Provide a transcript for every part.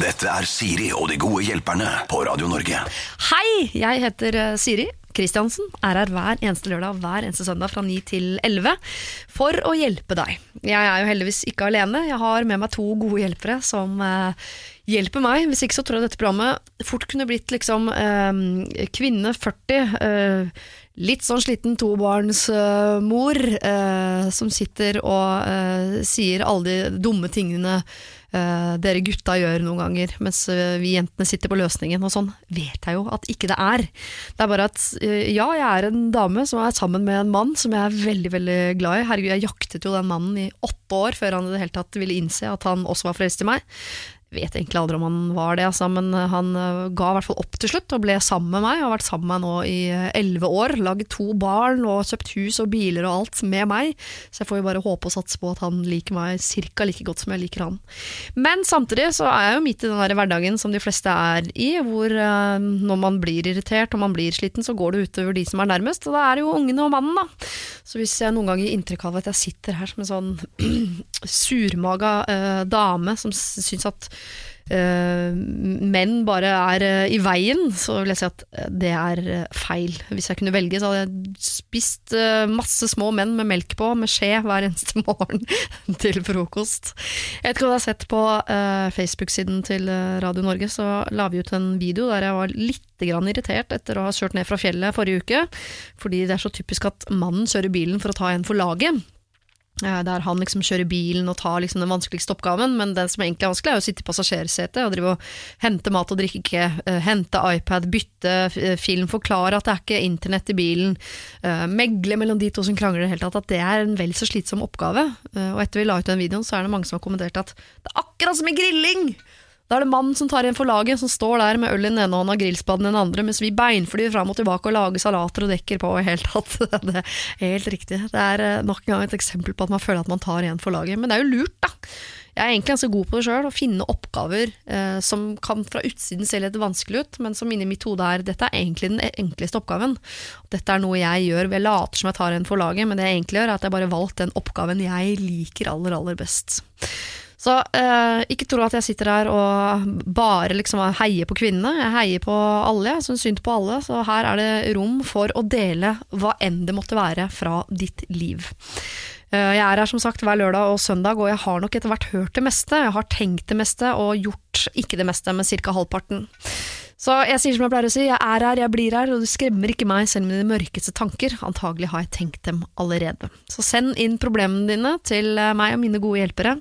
Dette er Siri og de gode hjelperne på Radio Norge. Hei, jeg heter eh, Siri Kristiansen. Er her hver eneste lørdag hver eneste søndag fra 9 til 11 for å hjelpe deg. Jeg er jo heldigvis ikke alene. Jeg har med meg to gode hjelpere som eh, hjelper meg. Hvis ikke så tror jeg dette programmet fort kunne blitt liksom eh, kvinne 40. eh, Litt sånn sliten tobarnsmor eh, som sitter og eh, sier alle de dumme tingene eh, dere gutta gjør noen ganger, mens eh, vi jentene sitter på løsningen. Og sånn vet jeg jo at ikke det er. Det er bare at uh, ja, jeg er en dame som er sammen med en mann som jeg er veldig veldig glad i. Herregud, jeg jaktet jo den mannen i åtte år før han i det hele tatt ville innse at han også var forelsket i meg vet egentlig aldri om han var det, altså, men han uh, ga i hvert fall opp til slutt og ble sammen med meg. Har vært sammen med meg nå i uh, elleve år. Laget to barn og kjøpt hus og biler og alt med meg. Så jeg får jo bare håpe og satse på at han liker meg cirka like godt som jeg liker han. Men samtidig så er jeg jo midt i den der hverdagen som de fleste er i, hvor når man blir irritert og man blir sliten, så går det utover de som er nærmest, og da er det jo ungene og mannen, da. Så hvis jeg noen ganger gir inntrykk av at jeg sitter her som en sånn surmaga dame som syns at menn bare er uh, i veien, så vil jeg si at uh, det er feil. Hvis jeg kunne velge, så hadde jeg spist masse små menn med melk på, med skje hver eneste morgen til frokost. Jeg vet ikke om du har sett på Facebook-siden til Radio Norge, så la vi ut en video der jeg var litt irritert etter å ha kjørt ned fra fjellet forrige uke, fordi det er så typisk at mannen kjører bilen for å ta en for laget. Der han liksom kjører bilen og tar liksom den vanskeligste oppgaven, men den som egentlig er vanskelig, er å sitte i passasjersetet og drive og hente mat og drikke, uh, hente iPad, bytte uh, film, forklare at det er ikke internett i bilen, megle mellom de to som krangler i det hele tatt, at det er en vel så slitsom oppgave. og etter vi la ut den videoen, så er det mange som har kommentert at det er akkurat som i grilling! Da er det mannen som tar igjen for laget, som står der med øl i den ene hånda og grillspaden i den andre, mens vi beinflyr fram og tilbake og lager salater og dekker på i hele tatt. Det er helt riktig. Det er nok en gang et eksempel på at man føler at man tar igjen for laget. Men det er jo lurt, da. Jeg er egentlig ganske god på det sjøl, å finne oppgaver eh, som kan fra utsiden se litt vanskelig ut, men som inni mitt hode er dette er egentlig den enkleste oppgaven. Dette er noe jeg gjør, jeg later som jeg tar en for laget, men det jeg egentlig gjør, er at jeg bare valgt den oppgaven jeg liker aller, aller best. Så eh, ikke tro at jeg sitter her og bare liksom heier på kvinnene. Jeg heier på alle, jeg syns synd på alle. Så her er det rom for å dele hva enn det måtte være fra ditt liv. Eh, jeg er her som sagt hver lørdag og søndag, og jeg har nok etter hvert hørt det meste. Jeg har tenkt det meste og gjort ikke det meste, men ca. halvparten. Så jeg sier som jeg pleier å si, jeg er her, jeg blir her, og du skremmer ikke meg selv med dine mørkeste tanker. Antagelig har jeg tenkt dem allerede. Så send inn problemene dine til eh, meg og mine gode hjelpere.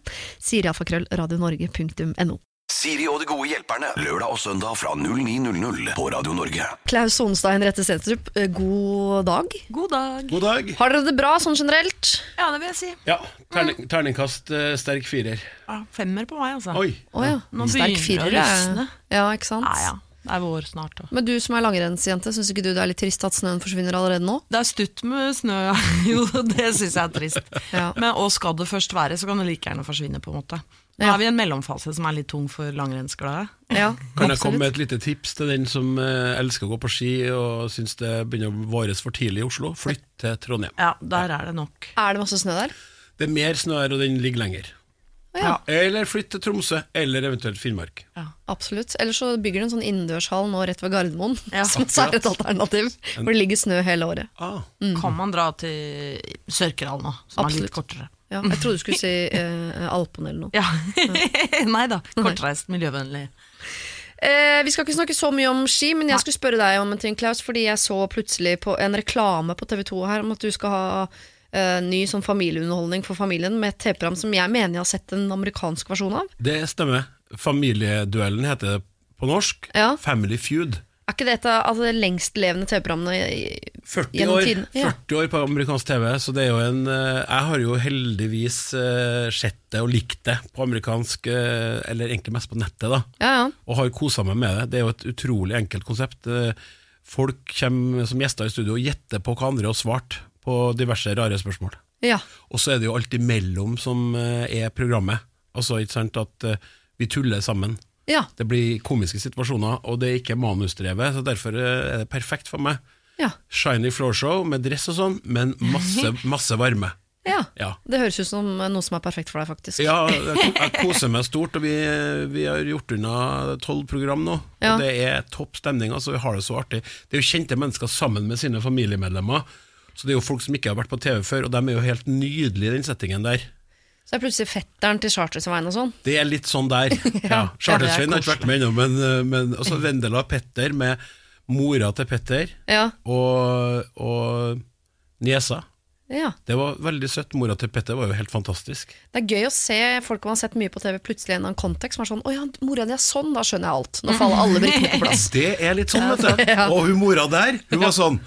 sirialfakrøllradionorge.no. Siri og de gode hjelperne, lørdag og søndag fra 09.00 på Radio Norge. Klaus Sonstein Rette Stenstrup, eh, god dag. God dag. God dag. Har dere det bra sånn generelt? Ja, det vil jeg si. Ja, terning, terningkast uh, sterk firer. Ja, femmer på meg, altså. Oi. Oh, ja. Nå Sterk begynner det å løsne. Ja, ikke sant? Ja, ja. Det er vår snart. Da. Men du som er langrennsjente, syns ikke du det er litt trist at snøen forsvinner allerede nå? Det er stutt med snø, ja. Jo, det syns jeg er trist. Ja. Men og skal det først være, så kan det like gjerne forsvinne, på en måte. Nå Ja. er vi i en mellomfase som er litt tung for langrennsglade. Ja, Kan jeg komme med et lite tips til den som eh, elsker å gå på ski og syns det begynner å våres for tidlig i Oslo? Flytt til Trondheim. Ja, der er det nok. Er det masse snø der? Det er mer snø her, og den ligger lenger. Ja. Eller flytt til Tromsø, eller eventuelt Finnmark. Absolutt. Eller så bygger du en sånn innendørshall nå rett ved Gardermoen, Ja, som også er et alternativ, hvor det ligger snø hele året. Ah, Kan man dra til Sørkedal nå, som er litt kortere. Ja, jeg trodde du skulle si eh, Alpene eller noe. Ja. Nei da. Kortreist, miljøvennlig. Eh, vi skal ikke snakke så mye om ski, men jeg skulle spørre deg om en ting, Klaus. Fordi jeg så plutselig på en reklame på TV2 her om at du skal ha eh, ny sånn familieunderholdning for familien med et TV-program som jeg mener jeg har sett en amerikansk versjon av. det stemmer. Familieduellen heter det på norsk. Ja. Family Feud. Er ikke dette altså, de lengstlevende TV-programmene 40 gjennom år, tiden? Ja. 40 år på amerikansk TV, så det er jo en eh, Jeg har jo heldigvis eh, sett det og likt det på amerikansk, eller egentlig mest på nettet, da. Ja, ja. Og har kosa meg med det. Det er jo et utrolig enkelt konsept. Folk kommer som gjester i studio og gjetter på hva andre har svart på diverse rare spørsmål. ja. Og så er det jo alt imellom som eh, er programmet. Altså, ikke sant, at eh, vi tuller sammen. ja. Det blir komiske situasjoner, og det er ikke manusdrevet, så derfor eh, er det perfekt for meg. ja. Shiny floorshow med dress og sånn, men masse, masse varme. Ja. Ja. Det høres ut som noe som er perfekt for deg, faktisk. Ja, jeg, jeg koser meg stort, og vi, vi har gjort unna tolv program nå. Ja. Og det er topp stemning, altså vi har det så artig. Det er jo kjente mennesker sammen med sine familiemedlemmer, så det er jo folk som ikke har vært på TV før, og de er jo helt nydelige i den settingen der. Så er plutselig fetteren til Charter-Svein og sånn. Det er litt sånn der. ja, Charter-Svein har ikke vært med ennå, men, men også Vendela Petter med mora til Petter Ja. og, og niesa. ja. Det var veldig søtt. Mora til Petter var jo helt fantastisk. Det er gøy å se folk man har sett mye på TV, plutselig i en annen kontekst som er sånn Å ja, mora di er sånn, da skjønner jeg alt. Nå faller alle brikkene på plass. Det er litt sånn, vet du. Og hun mora der, hun var sånn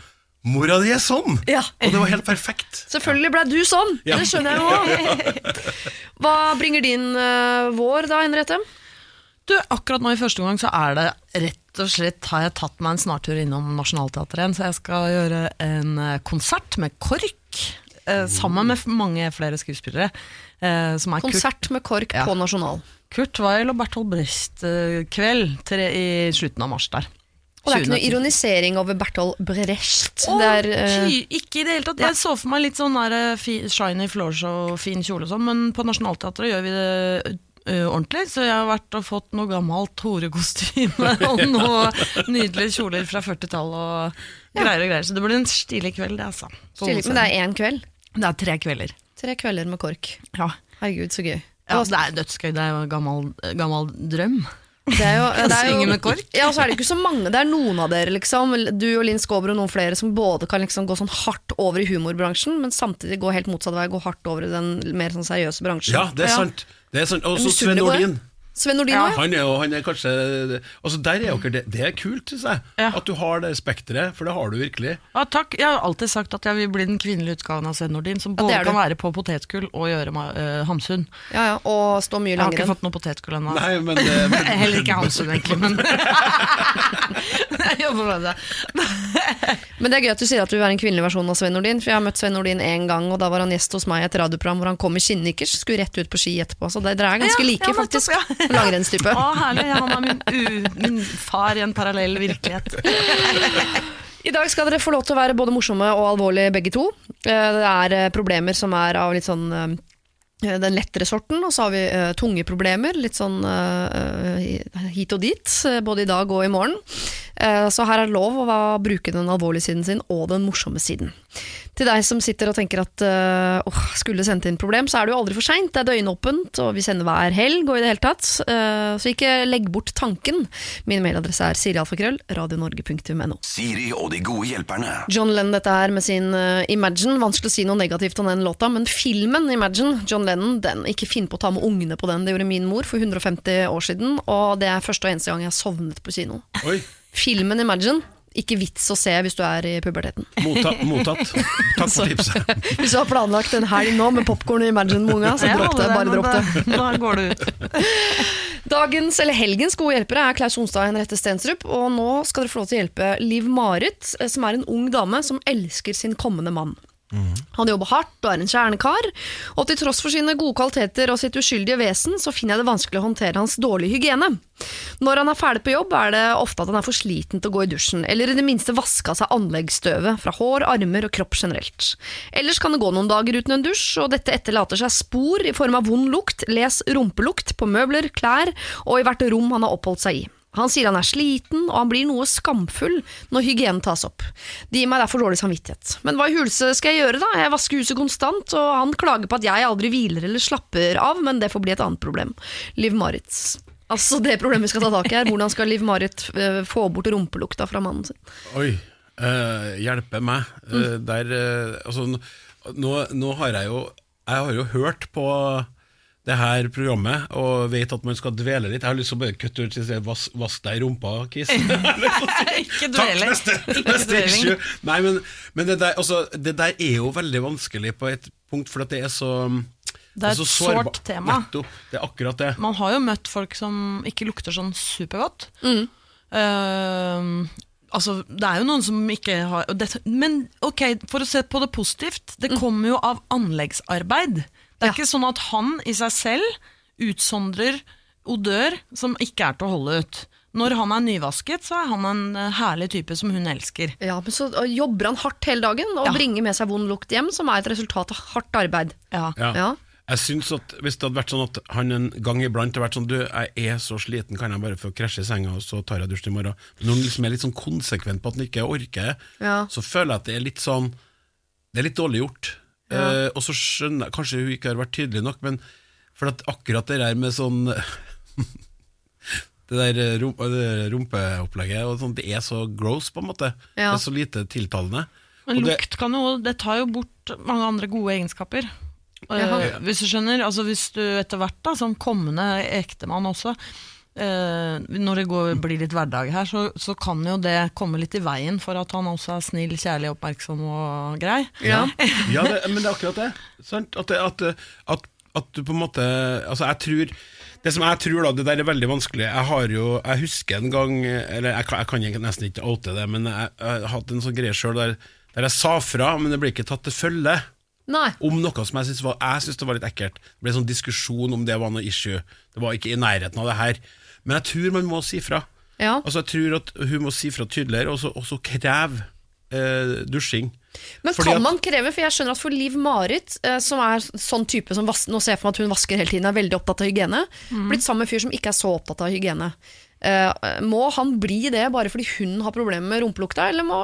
Mora di er sånn! Ja. Og det var helt perfekt. Selvfølgelig ble du sånn! Ja. Det skjønner jeg jo. Hva bringer din uh, vår da, Henriette? Du, akkurat nå i første omgang så er det rett og slett har jeg tatt meg en snartur innom Nationaltheatret igjen, så jeg skal gjøre en eh, konsert med KORK. Uh, sammen med mange flere skuespillere. Uh, som er Kurt, Konsert med KORK Ja. på Nasjonal. Kurt Weil og Bertolt Brecht-kveld i slutten av mars der. Og det er ikke noe ironisering over Bertolt Brecht. Oh, der, er, eh, ikke i det hele tatt. Jeg så for meg litt sånn der, eh, shiny floors og fin kjole og sånn, men på Nationaltheatret gjør vi det uh, ordentlig, så jeg har vært og fått noe gammelt horekostyme og noe nydelige kjoler fra 40-tallet og greier og greier. Så det blir en stilig kveld, det, altså. Stilig, men det er én kveld. det er tre kvelder. Tre kvelder med KORK. Ja. Herregud, så gøy. ja det er dødsgøy. Det er jo en gammel, gammel drøm. Det er jo, det er jo, med KORK. Ja, så er det ikke så mange. Det er noen av dere, liksom. Du og Linn Skåber og noen flere som både kan liksom gå sånn hardt over i humorbransjen, men samtidig gå helt motsatt vei, gå hardt over i den mer sånn seriøse bransjen. Ja, det er sant. Det er sant. Og så er Sven. Nordin. Sven Nordin Ja. ja. Han er jo han er kanskje Altså Der er jo ikke det Det er kult, syns jeg. Ja. At du har det spekteret, for det har du virkelig. Ja, takk. Jeg har alltid sagt at jeg vil bli den kvinnelige utgaven av Sven Nordin, som Ja, det både er kan være på potetgull og gjøre meg, ø, Hamsun. ja, ja. Og stå mye Jeg har ikke langrenn. fått noe potetgull ennå. Nei, men, det- men Heller ikke Hamsun, egentlig, men Jeg jobber med det. Men det er gøy at du sier at du er en kvinnelig versjon av Sven Nordin, for jeg har møtt Sven Nordin én gang, og da var han gjest hos meg i et radioprogram hvor han kom i skinnnikkers, skulle rett ut på ski etterpå. Så det- dere er ganske Ja, like, ja, nettopp, faktisk. ja. Langrennstype. Å, herlig. Han er min, u, min far i en parallell virkelighet. I dag skal dere få lov til å være både morsomme og alvorlige begge to. Eh, Det er eh, problemer som er av litt sånn eh, den lettere sorten, og så har vi uh, tunge problemer, litt sånn uh, hit og dit, både i dag og i morgen. Uh, så her er det lov å bruke den alvorlige siden sin og den morsomme siden. Til deg som sitter og tenker at åh, skulle sendt inn problem, så er det jo aldri for seint. Det er døgnåpent, og vi sender hver helg og i det hele tatt. Uh, så ikke legg bort tanken. Min mailadresse er sirialfakrøll, radionorge.no. Siri og de gode hjelperne. John Lennon dette her med sin uh, Imagine. Vanskelig å si noe negativt om den låta, men filmen Imagine, John Lennon, den, ikke finn på å ta med ungene på den. Det gjorde min mor for 150 år siden, og det er første og eneste gang jeg har sovnet på kino. Oi, Filmen Imagine, ikke vits å se hvis du er i puberteten. mottatt. mottatt. Takk for tipset. Hvis du har planlagt en helg nå med popkorn og Imagine med unga, så dropp det. Bare dropp det. Da går det ut. Dagens, eller helgens gode hjelpere er Klaus Onstad og Henriette Stensrup, og nå skal dere få lov til å hjelpe Liv Marit, eh, som er en ung dame som elsker sin kommende mann. Han jobber hardt og er en kjernekar, og til tross for sine gode kvaliteter og sitt uskyldige vesen, så finner jeg det vanskelig å håndtere hans dårlige hygiene. Når han er ferdig på jobb, er det ofte at han er for sliten til å gå i dusjen, eller i det minste vaske av seg anleggsstøvet fra hår, armer og kropp generelt. Ellers kan det gå noen dager uten en dusj, og dette etterlater seg spor i form av vond lukt, les rumpelukt, på møbler, klær og i hvert rom han har oppholdt seg i. Han sier han er sliten, og han blir noe skamfull når hygienen tas opp. Det gir meg derfor dårlig samvittighet. Men hva i hulse skal jeg gjøre, da? Jeg vasker huset konstant, og han klager på at jeg aldri hviler eller slapper av, men det får bli et annet problem. Liv Marit. Altså Det problemet vi skal ta tak i, er hvordan skal Liv Marit eh, få bort rumpelukta fra mannen sin? Oi, eh, hjelpe meg. Mm. der, eh, altså, nå, nå har jeg jo Jeg har jo hørt på det her programmet og vet at man skal dvele litt. Jeg har lyst til å bare kutte ut og si vask, vask deg i rumpa, Kis. Ikke Takk, dvele. neste, Ikke neste issue. Nei, men, men det, der, altså, det der er jo veldig vanskelig på et punkt, for at det er så Det er så et sårba- sårt tema. Nettopp. Det er akkurat det. Man har jo møtt folk som ikke lukter sånn supergodt. Mm. Uh, altså, det er jo noen som ikke har det, Men ok, for å se på det positivt, det kommer jo av anleggsarbeid. Det er Ja. ikke sånn at han i seg selv utsondrer odør som ikke er til å holde ut. Når han er nyvasket, så er han en eh, herlig type som hun elsker. Ja, men så jobber han hardt hele dagen og Ja. bringer med seg vond lukt hjem, som er et resultat av hardt arbeid. Ja. Ja. Ja. Jeg synes at Hvis det hadde vært sånn at han en gang iblant hadde vært sånn Du, jeg er så sliten, kan jeg bare få krasje i senga, og så tar jeg dusjen i morgen? Men når han liksom er litt sånn konsekvent på at han ikke orker, Ja. så føler jeg at det er litt sånn Det er litt dårlig gjort. Eh, og så skjønner jeg Kanskje hun ikke har vært tydelig nok, men for at akkurat det der med sånn Det der eh, det rumpeopplegget og sånn, Det er så gross, på en måte. Ja. Det er så lite tiltalende. Men Og det- lukt kan jo Det tar jo bort mange andre gode egenskaper. Eh, hvis du skjønner, altså hvis du etter hvert da, som kommende ektemann også Når det går, blir litt hverdag her, så, så kan jo det komme litt i veien for at han også er snill, kjærlig, oppmerksom og grei. Ja. Ja, det, men det er akkurat det. Sant? At, det at, at, at du på en måte Altså, jeg tror Det som jeg tror, da, det der er veldig vanskelig. Jeg har jo Jeg husker en gang Eller jeg, kan- jeg kan nesten ikke oute det, men jeg, jeg har hatt en sånn greie sjøl der, der jeg sa fra, men det ble ikke tatt til følge. Nei. Om noe som jeg syntes var, jeg det var litt ekkelt. Det ble en sånn diskusjon om det var noe issue. Det var ikke i nærheten av det her. Men jeg tror man må si fra. Ja. Altså Jeg tror at hun må si fra tydeligere, og så, kreve eh, dusjing. Men Fordi kan at- man kreve, for jeg skjønner at for Liv-Marit, eh, som er sånn type som vas Nå ser jeg for meg at hun vasker hele tiden, er veldig opptatt av hygiene. Blitt sammen med en fyr som ikke er så opptatt av hygiene. Eh, må han bli det bare fordi hun har problemer med rumpelukta, eller må,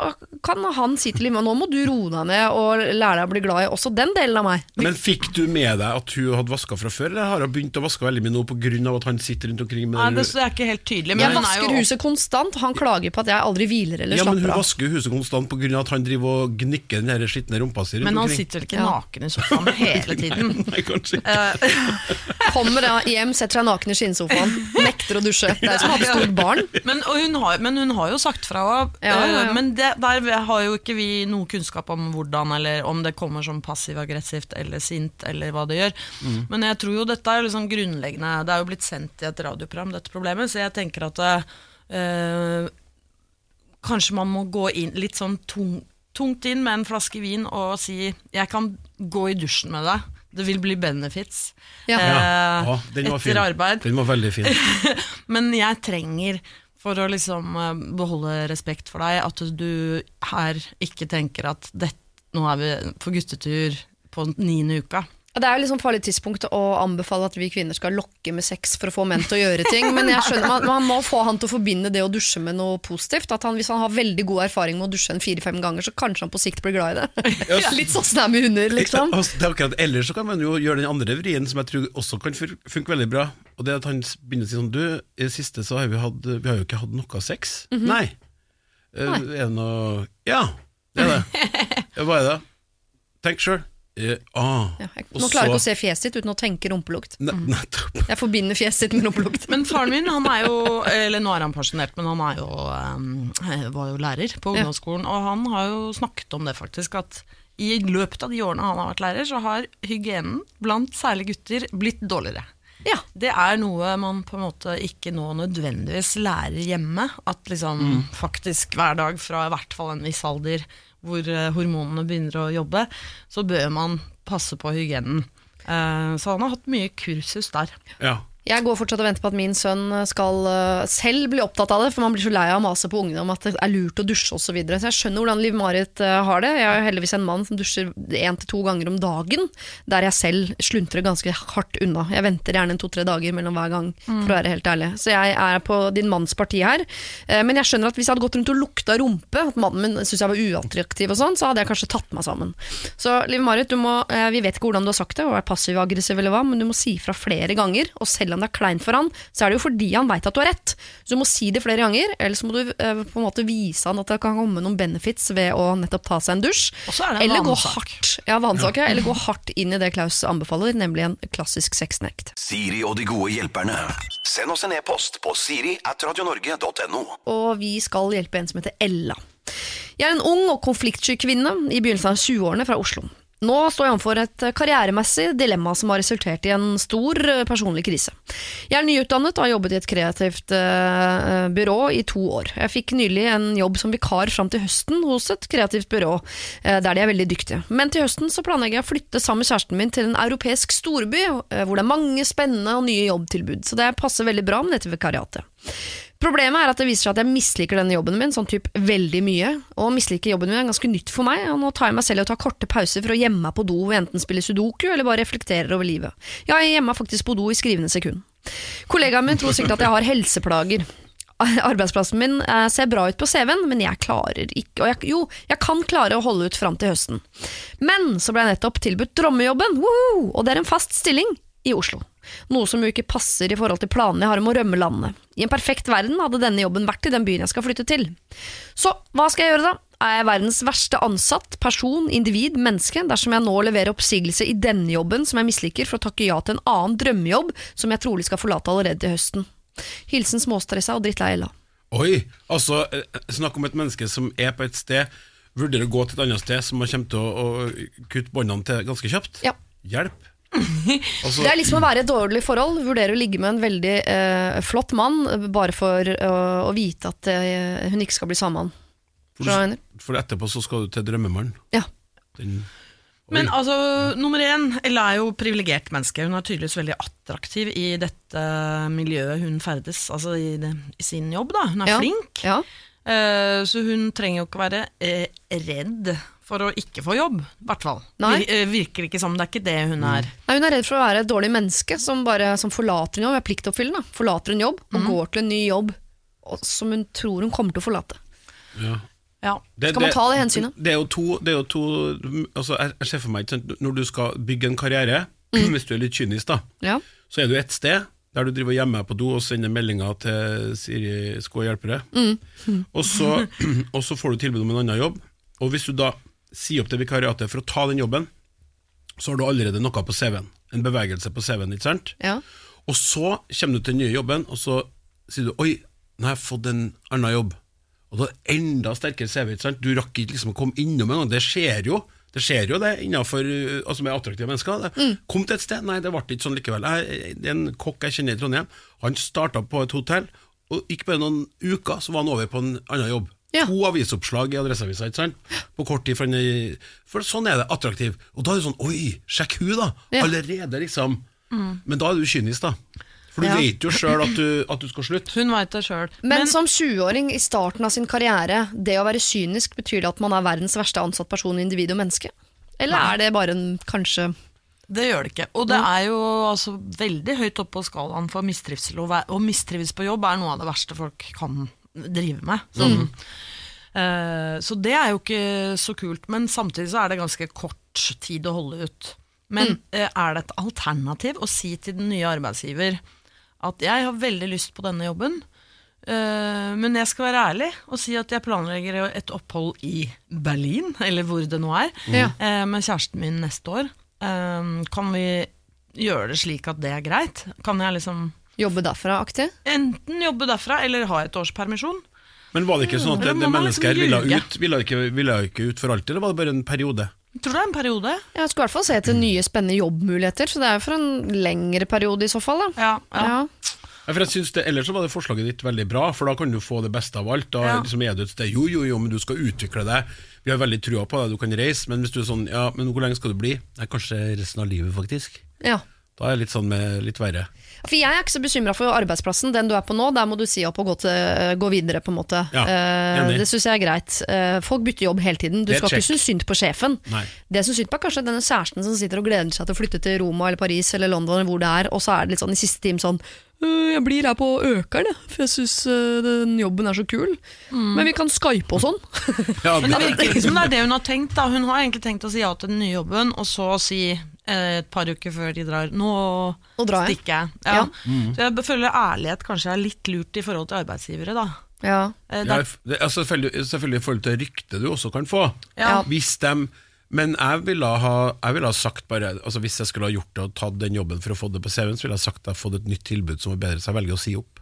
kan han si til Liv nå må du roe deg ned og lære deg å bli glad i også den delen av meg? Men fikk du med deg at hun hadde vaska fra før, eller har hun begynt å vaske veldig mye nå pga. at han sitter rundt omkring med Nei, det, det er ikke helt tydelig. Men Jeg hun er vasker jo huset konstant, han klager på at jeg aldri hviler eller Ja, men hun av. vasker huset konstant pga. at han driver og gnikker den skitne rumpa si rundt Men han omkring. sitter vel ikke Ja. naken i sofaen hele tiden? Nei, kanskje ikke. Kommer da hjem, setter seg naken i skinnsofaen, nekter å dusje. Det er som å ha et stort barn. Men, og hun har, men hun har jo sagt fra òg. Ja, ja, ja. Men det, der har jo ikke vi noe kunnskap om hvordan, eller om det kommer som passiv-aggressivt eller sint, eller hva det gjør. Mm. Men jeg tror jo dette er liksom grunnleggende Det er jo blitt sendt i et radioprogram, dette problemet, så jeg tenker at øh, Kanskje man må gå inn litt sånn tung, tungt inn med en flaske vin og si 'jeg kan gå i dusjen med deg'. Det vil bli benefits Ja. eh, Ja, den var etter fin. arbeid. Den var veldig fin. Men jeg trenger, for å liksom eh, beholde respekt for deg, at du her ikke tenker at det, nå er vi på guttetur på niende uka. Det er jo liksom farlig tidspunkt å anbefale at vi kvinner skal lokke med sex for å få menn til å gjøre ting, men jeg skjønner, man, man må få han til å forbinde det å dusje med noe positivt. At han, hvis han har veldig god erfaring med å dusje en fire-fem ganger, så kanskje han på sikt blir glad i det. Litt sånn som det er med hunder, liksom. Altså, akkurat, ellers så kan man jo gjøre den andre vrien som jeg tror også kan funke veldig bra. Og det at han begynner å si sånn Du, i det siste så har vi hatt Vi har jo ikke hatt noe sex. Nei. -hmm. Nei. Er det noe Ja, det er det. Hva er det? Tenk sjøl. Eh, ah. Ja, jeg, nå klarer jeg ikke å se fjeset ditt uten å tenke rumpelukt. Mm. Jeg forbinder fjeset ditt med rumpelukt. Men faren min, han er jo Eller nå er han pensjonert, men han er jo, um, var jo lærer på Ja. ungdomsskolen. Og han har jo snakket om det, faktisk. At i løpet av de årene han har vært lærer, så har hygienen blant særlig gutter blitt dårligere. Ja. Det er noe man på en måte ikke nå nødvendigvis lærer hjemme. At liksom faktisk hver dag fra i hvert fall en viss alder hvor eh, hormonene begynner å jobbe, så bør man passe på hygienen. Eh, så han har hatt mye kursus der. Ja. Jeg går fortsatt og venter på at min sønn skal øh, selv bli opptatt av det, for man blir så lei av å mase på ungene om at det er lurt å dusje osv. Så, videre. så jeg skjønner hvordan Liv-Marit øh, har det. Jeg er jo heldigvis en mann som dusjer én til to ganger om dagen, der jeg selv sluntrer ganske hardt unna. Jeg venter gjerne to-tre dager mellom hver gang, for å være helt ærlig. Så jeg er på din manns parti her. Eh, Men jeg skjønner at hvis jeg hadde gått rundt og lukta rumpe, at mannen min syntes jeg var uattraktiv og sånn, så hadde jeg kanskje tatt meg sammen. Så Liv-Marit, eh, vi vet ikke hvordan du har sagt det, og er passiv-aggressiv eller hva, men du må si fra flere ganger, og selv om det er kleint for han, så er det jo fordi han veit at du har rett. Så du må si det flere ganger, eller så må du eh, på en måte vise han at det kan komme noen benefits ved å nettopp ta seg en dusj. Og så er det en Eller gå hardt, ja, vanesak, ja, eller gå hardt inn i det Klaus anbefaler, nemlig en klassisk sexnekt. Siri og de gode hjelperne. Send oss en e-post på siri at radionorge.no. og vi skal hjelpe en som heter Ella. Jeg er en ung og konfliktsky kvinne i begynnelsen av 20-årene fra Oslo. Nå står jeg overfor et karrieremessig dilemma som har resultert i en stor eh, personlig krise. Jeg er nyutdannet og har jobbet i et kreativt eh, byrå i to år. Jeg fikk nylig en jobb som vikar fram til høsten hos et kreativt byrå, eh, der de er veldig dyktige. Men til høsten så planlegger jeg å flytte sammen med kjæresten min til en europeisk storby, eh, hvor det er mange spennende og nye jobbtilbud. Så det passer veldig bra med dette vikariatet. Problemet er at det viser seg at jeg misliker denne jobben min, sånn typ veldig mye. Og å mislike jobben min er ganske nytt for meg, og nå tar jeg meg selv i å ta korte pauser for å gjemme meg på do og enten spille sudoku eller bare reflekterer over livet. Ja, jeg gjemmer meg faktisk på do i skrivende sekund. Kollegaen min tror sikkert at jeg har helseplager. Arbeidsplassen min eh, ser bra ut på CV-en, men jeg klarer ikke Og jeg, jo, jeg kan klare å holde ut fram til høsten. Men så ble jeg nettopp tilbudt drømmejobben, og det er en fast stilling i Oslo. Noe som jo ikke passer i forhold til planene jeg har om å rømme landet. I en perfekt verden hadde denne jobben vært i den byen jeg skal flytte til. Så hva skal jeg gjøre da? Er jeg verdens verste ansatt, person, individ, menneske dersom jeg nå leverer oppsigelse i denne jobben som jeg misliker, for å takke ja til en annen drømmejobb som jeg trolig skal forlate allerede til høsten? Hilsen småstressa og drittlei Ella. Oi, altså eh, Snakk om et menneske som er på et sted, vurderer å gå til et annet sted, som kommer til å, å kutte båndene til ganske kjapt. Ja. Hjelp. Altså, Det er liksom å være i et dårlig forhold, vurdere å ligge med en veldig eh, flott mann bare for å, å vite at eh, hun ikke skal bli for, hva jeg mener? for etterpå så skal du til drømmemannen. Ja. Den, Men altså, nummer én, Ella er jo privilegert menneske. Hun er tydeligvis veldig attraktiv i dette miljøet hun ferdes, altså i, det, i sin jobb. da. Hun er Ja. flink, Ja. Uh, så hun trenger jo ikke være eh, redd for å ikke få jobb. I hvert fall. Nei. Eh, virker ikke som det er ikke det hun er. Nei, hun er redd for å være et dårlig menneske som, bare, som forlater en jobb, er pliktoppfyllende. Forlater en jobb og går til en ny jobb som hun tror hun kommer til å forlate. ja. Ja. Det- Skal man ta det hensynet? Det er jo to, det er jo to altså jeg, ser for meg, Når du skal bygge en karriere, Mm. hvis du er litt kynisk, da, Ja. så er du et sted der du driver hjemme på do og sender meldinger til Siri Skå hjelpere. Mm. Og, så, og så får du tilbud om en annen jobb. Og hvis du da sier opp det vikariatet for å ta den jobben, så har du allerede noe på CV-en. En bevegelse på CV-en, ikke sant? Ja. Og så kommer du til den nye jobben, og så sier du Oi, nå har jeg fått en annen jobb. Og da er det enda sterkere CV. ikke sant? Du rakk ikke liksom å komme innom engang. Det skjer jo. Det skjer jo det innenfor uh, altså med attraktive mennesker. Det. Kom til et sted, nei, det ble ikke sånn likevel. Jeg, det er en kokk jeg kjenner i Trondheim. Han starta på et hotell, og ikke bare noen uker så var han over på en annen jobb. Ja. To avisoppslag i Adresseavisa, ikke sant? På kort tid. For, for sånn er det attraktiv. Og da er det sånn Oi, sjekk hun, da! Ja. Allerede, liksom. Men da er du kynisk, da. For du Ja. vet jo sjøl at, du- at du skal slutte. Hun veit det sjøl. Men, som 20-åring i starten av sin karriere, det å være kynisk, betyr det at man er verdens verste ansatt person, individ og menneske? Eller er det bare en kanskje Det gjør det ikke. Og det er jo altså veldig høyt oppe på skalaen for mistrivsel. og Å mistrives på jobb er noe av det verste folk kan drive med. Sånn. Eh, så det er jo ikke så kult, men samtidig så er det ganske kort tid å holde ut. Men eh, er det et alternativ å si til den nye arbeidsgiver at jeg har veldig lyst på denne jobben, eh, men jeg skal være ærlig og si at jeg planlegger et opphold i Berlin, eller hvor det nå er, eh, med kjæresten min neste år. Kan vi gjøre det slik at det er greit? Kan jeg liksom jobbe derfra-aktig? enten jobbe derfra eller ha et års permisjon? Men var det ikke sånn at det, det mennesket her liksom ville ut Ville ikke, ville ikke ut for alltid, eller var det bare en periode? Jeg tror det er en periode. Jeg skulle i hvert fall se etter nye, spennende jobbmuligheter, så det er jo for en lengre periode i så fall. Da. Ja, ja. Ja. Ja, for jeg synes det, Ellers så var det forslaget ditt veldig bra, for da kan du få det beste av alt. Da Ja. liksom er du et sted, jo, jo, jo, men du skal utvikle deg. Vi har veldig trua på deg, du kan reise, men hvis du er sånn, ja, men hvor lenge skal du bli? Nei, kanskje resten av livet, faktisk. Ja. Da er det litt sånn med litt verre. For jeg er ikke så bekymra for arbeidsplassen. Den du er på nå, der må du si opp og gå, til, gå videre, på en måte. Ja, uh, det syns jeg er greit. Uh, folk bytter jobb hele tiden. Du skal check. ikke synes synd på sjefen. Nei. Det som synd på, er kanskje denne kjæresten som sitter og gleder seg til å flytte til Roma eller Paris eller London, eller hvor det er, og så er det litt sånn i siste time sånn «Øh, jeg blir her på Økeren, for jeg syns den jobben er så kul. Men vi kan skype og sånn. Ja, Men det virker som det er det hun har tenkt. da Hun har egentlig tenkt å si ja til den nye jobben, og så si eh, et par uker før de drar Nå Nå drar jeg. stikker jeg. Ja. Ja. Så jeg føler ærlighet kanskje er litt lurt i forhold til arbeidsgivere. da Ja. Eh, Ja, det er- altså, selvfølgelig, selvfølgelig i forhold til ryktet du også kan få. Ja. Hvis de men jeg ville ha, jeg ville ha sagt bare altså Hvis jeg skulle ha gjort det og tatt den jobben for å få det på CV-en, så ville jeg sagt at jeg har fått et nytt tilbud som var bedre, så jeg velger å si opp.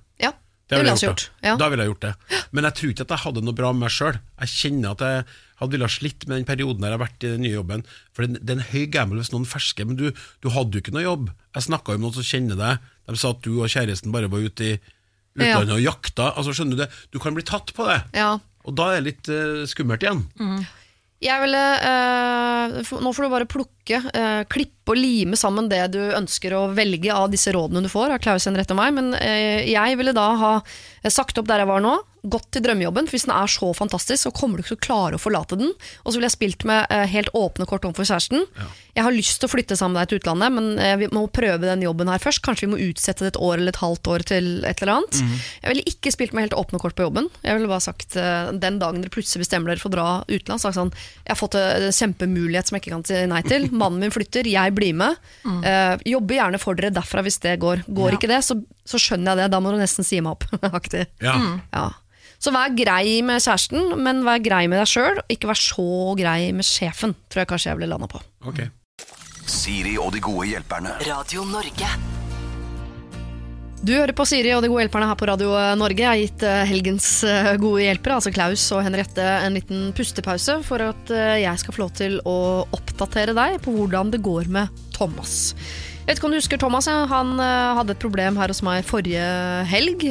Ja. Det ville jeg gjort. Ja. Da ville jeg gjort det. Men jeg tror ikke at jeg hadde noe bra med meg sjøl. Jeg kjenner at jeg hadde ville slitt med den perioden der jeg har vært i den nye jobben. For det, er en høy gamble hvis noen fersker, men du, du hadde jo ikke noe jobb. Jeg snakka med noen som kjenner deg, de sa at du og kjæresten bare var ute i utlandet og jakta. Altså Skjønner du det? Du kan bli tatt på det. Ja. Og da er det litt uh, skummelt igjen. Jeg ville, uh, Nå får du bare plukke, eh, klippe og lime sammen det du ønsker å velge av disse rådene du får av Klaus Henriette og meg, men eh, jeg ville da ha sagt opp der jeg var nå, gått til drømmejobben, for hvis den er så fantastisk, så kommer du ikke til å klare å forlate den. Og så ville jeg spilt med eh, helt åpne kort overfor kjæresten. Jeg har lyst til å flytte sammen med deg til utlandet, men eh, vi må prøve den jobben her først. Kanskje vi må utsette det et år eller et halvt år til et eller annet. Jeg ville ikke spilt med helt åpne kort på jobben. Jeg ville bare sagt eh, den dagen dere plutselig bestemmer dere for å dra utenlands, sagt sånn Jeg har fått en kjempemulighet som jeg ikke kan si nei til. Mannen min flytter, jeg blir med. Eh, jobber gjerne for dere derfra hvis det går. Går ikke det, så, så skjønner jeg det. Da må du nesten si meg opp. aktig. Ja. Ja. Så vær grei med kjæresten, men vær grei med deg sjøl. Ikke vær så grei med sjefen, tror jeg kanskje jeg ville landa på. Okay. Siri og de gode hjelperne. Radio Norge. Du hører på Siri og de gode hjelperne her på Radio Norge. Jeg har gitt eh, helgens eh, gode hjelpere, altså Klaus og Henriette, en liten pustepause for at eh, jeg skal få lov til å oppdatere deg på hvordan det går med Thomas. Jeg vet ikke om du husker Thomas, han hadde et problem her hos meg forrige helg.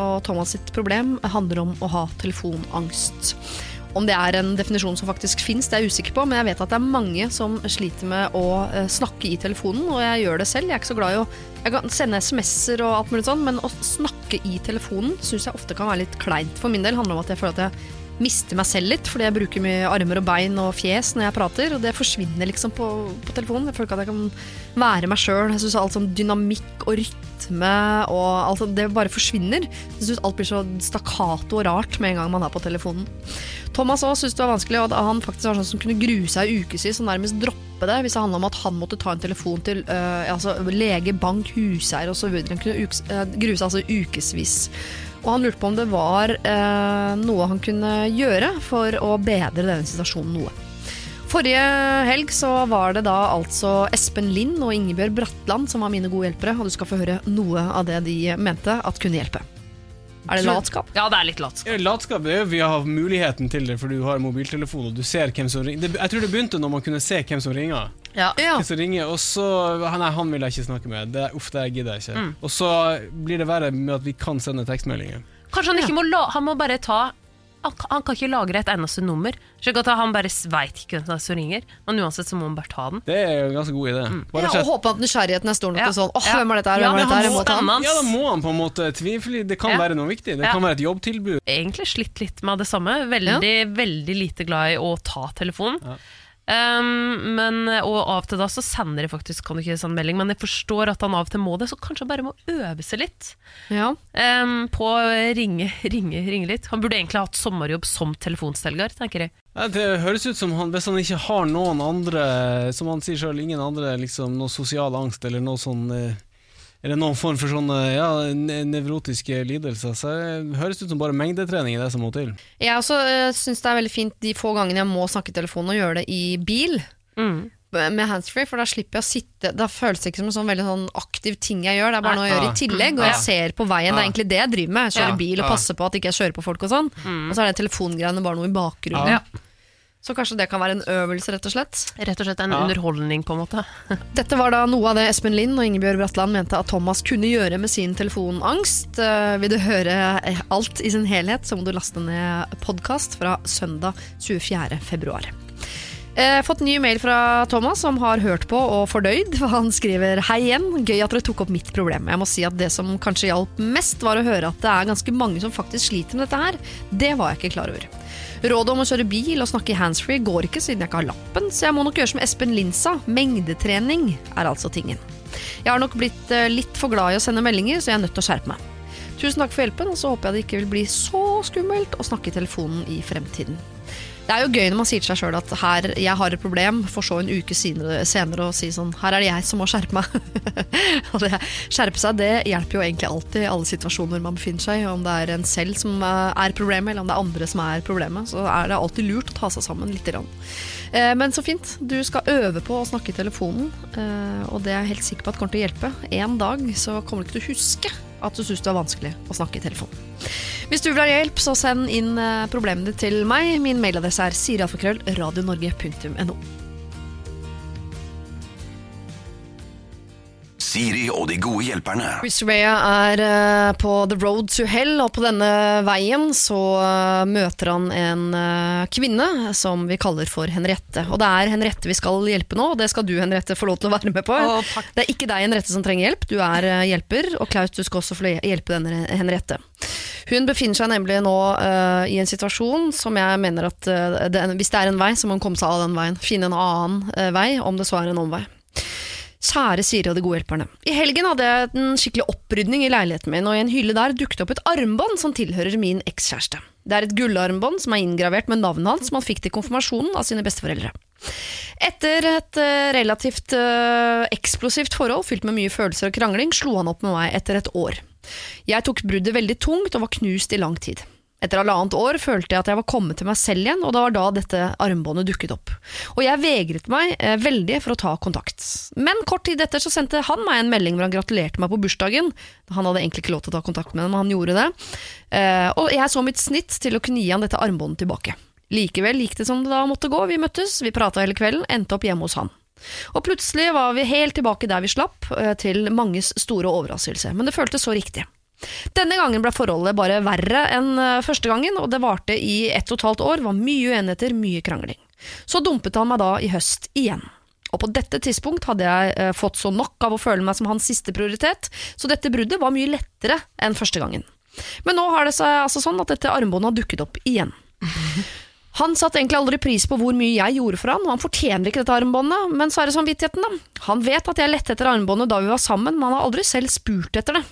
Og Thomas sitt problem handler om å ha telefonangst. Om det er en definisjon som faktisk fins, det er jeg usikker på, men jeg vet at det er mange som sliter med å eh, snakke i telefonen, og jeg gjør det selv. Jeg er ikke så glad i å Jeg kan sende SMS-er og alt mulig sånn, men å snakke i telefonen syns jeg ofte kan være litt kleint. For min del handler det om at jeg føler at jeg mister meg selv litt, fordi jeg bruker mye armer og bein og fjes når jeg prater, og det forsvinner liksom på, på telefonen. Jeg føler ikke at jeg kan være meg sjøl. Jeg syns alt sånn dynamikk og rytme og altså det bare forsvinner. Jeg syns alt blir så stakkato og rart med en gang man er på telefonen. Thomas også syntes det var vanskelig, og han faktisk var sånn som kunne grue seg i ukevis og nærmest droppe det hvis det handla om at han måtte ta en telefon til øh, altså, lege, bank, huseier osv. Han kunne ukes, øh, grue seg altså ukevis. Og han lurte på om det var øh, noe han kunne gjøre for å bedre denne situasjonen noe. Forrige helg så var det da altså Espen Lind og Ingebjørg Bratland som var mine gode hjelpere, og du skal få høre noe av det de mente at kunne hjelpe. Er det latskap? Ja, det er litt latskap. Ja, Latskap er jo vi har muligheten til det, for du har mobiltelefon og du ser hvem som ringer. Jeg tror det begynte når man kunne se hvem som ringer. Ja. Ja. Hvem som ringer Og så Nei, han vil jeg ikke snakke med. Det, uff, det gidder jeg ikke. Og så blir det verre med at vi kan sende tekstmeldinger. Kanskje han ikke må la, Han må bare ta Han kan ikke lagre et eneste nummer. Slik at han bare veit ikke hvem som ringer. Men uansett så må han bare ta den. Det er jo en ganske god idé. Bare Ja, og håpe at nysgjerrigheten er stor nok Ja. til sånn Åh, Ja. hvem er dette her? Ja, Hvem er dette her? Jeg må må ta den. ja, da må han på en måte tvile. Det kan Ja. være noe viktig. Det Ja. kan være et jobbtilbud. Egentlig slitt litt med det samme. Veldig, veldig lite glad i å ta telefonen. Um, men, og av og til da så sender jeg faktisk kan du ikke sende melding, men jeg forstår at han av og til må det, så kanskje han bare må øve seg litt Ja. um, på å ringe, ringe, ringe litt. Han burde egentlig hatt sommerjobb som telefonstelger, tenker jeg. Ja, det høres ut som han, hvis han ikke har noen andre, som han sier sjøl, ingen andre liksom, noe sosial angst eller noe sånn eh, Eller noen form for sånne ja, nevrotiske lidelser. Så det høres ut som bare mengdetrening er det som må til. Jeg også uh, syns det er veldig fint de få gangene jeg må snakke i telefonen, og gjøre det i bil. Mm. Med handsfree, for da slipper jeg å sitte Da føles det ikke som en sånn veldig sånn aktiv ting jeg gjør. Det er bare noe jeg gjør i tillegg, og jeg ser på veien. Det er egentlig det jeg driver med. Jeg kjører bil og passer på at ikke jeg kjører på folk og sånn. Og så er det telefongreiene bare noe i bakgrunnen. Ja. Så kanskje det kan være en øvelse, rett og slett. Rett og slett en Ja. underholdning, på en måte. Dette var da noe av det Espen Lind og Ingebjørg Bratland mente at Thomas kunne gjøre med sin telefonangst. Eh, vil du høre eh, alt i sin helhet, så må du laste ned podkast fra søndag 24. februar. Eh, fått ny mail fra Thomas, som har hørt på og fordøyd. Han skriver Hei igjen, gøy at dere tok opp mitt problem. Jeg må si at Det som kanskje hjalp mest, var å høre at det er ganske mange som faktisk sliter med dette her. Det var jeg ikke klar over. Rådet om å kjøre bil og snakke handsfree går ikke siden jeg ikke har lappen, så jeg må nok gjøre som Espen Linsa. Mengdetrening er altså tingen. Jeg har nok blitt eh, litt for glad i å sende meldinger, så jeg er nødt til å skjerpe meg. Tusen takk for hjelpen, og så håper jeg det ikke vil bli så skummelt å snakke i telefonen i fremtiden. Det er jo gøy når man sier til seg sjøl at her, jeg har et problem, for så en uke senere, å si sånn her er det jeg som må skjerpe meg. og det, skjerpe seg det hjelper jo egentlig alltid i alle situasjoner man befinner seg i. Om det er en selv som eh, er problemet, eller om det er andre som er problemet, så er det alltid lurt å ta seg sammen litt. Grann. Eh, Men så fint. Du skal øve på å snakke i telefonen, eh, og det er jeg helt sikker på at kommer til å hjelpe. En dag så kommer du ikke til å huske at du syns det er vanskelig å snakke i telefonen. Hvis du vil ha hjelp, så send inn eh, problemene til meg. Min mailadresse er sirialfakrøll radionorge.no. Siri og de gode hjelperne. Chris Rea er eh, på the road to hell, og på denne veien så eh, møter han en eh, kvinne som vi kaller for Henriette. Og det er Henriette vi skal hjelpe nå, og det skal du Henriette få lov til å være med på. Oh, det er ikke deg Henriette som trenger hjelp, du er hjelper, og Klaus du skal også få hjelpe denne Henriette. Hun befinner seg nemlig nå uh, i en situasjon som jeg mener at uh, det, hvis det er en vei, så må hun komme seg av den veien. Finne en annen uh, vei, om det så er en omvei. Kjære Siri og de gode hjelperne. I helgen hadde jeg en skikkelig opprydning i leiligheten min, og i en hylle der dukket opp et armbånd som tilhører min ekskjæreste. Det er et gullarmbånd som er inngravert med navnet hans som han fikk til konfirmasjonen av sine besteforeldre. Etter et eh, relativt eh, eksplosivt forhold fylt med mye følelser og krangling, slo han opp med meg etter et år. Jeg tok bruddet veldig tungt og var knust i lang tid. Etter halvannet år følte jeg at jeg var kommet til meg selv igjen, og det var da dette armbåndet dukket opp. Og jeg vegret meg eh, veldig for å ta kontakt. Men kort tid etter så sendte han meg en melding hvor han gratulerte meg på bursdagen. Han hadde egentlig ikke lov til å ta kontakt med henne, men han gjorde det. Eh, og jeg så mitt snitt til å kunne gi han dette armbåndet tilbake. Likevel gikk det som det da måtte gå, vi møttes, vi prata hele kvelden, endte opp hjemme hos han. Og plutselig var vi helt tilbake der vi slapp, eh, til manges store overraskelse. Men det føltes så riktig. Denne gangen ble forholdet bare verre enn eh, første gangen, og det varte i ett og et halvt år, var mye uenigheter, mye krangling. Så dumpet han meg da i høst igjen. Og på dette tidspunkt hadde jeg eh, fått så nok av å føle meg som hans siste prioritet, så dette bruddet var mye lettere enn første gangen. Men nå har det seg altså sånn at dette armbåndet har dukket opp igjen. Han satte egentlig aldri pris på hvor mye jeg gjorde for han, og han fortjener ikke dette armbåndet, men så er det samvittigheten, da. Han vet at jeg lette etter armbåndet da vi var sammen, men han har aldri selv spurt etter det.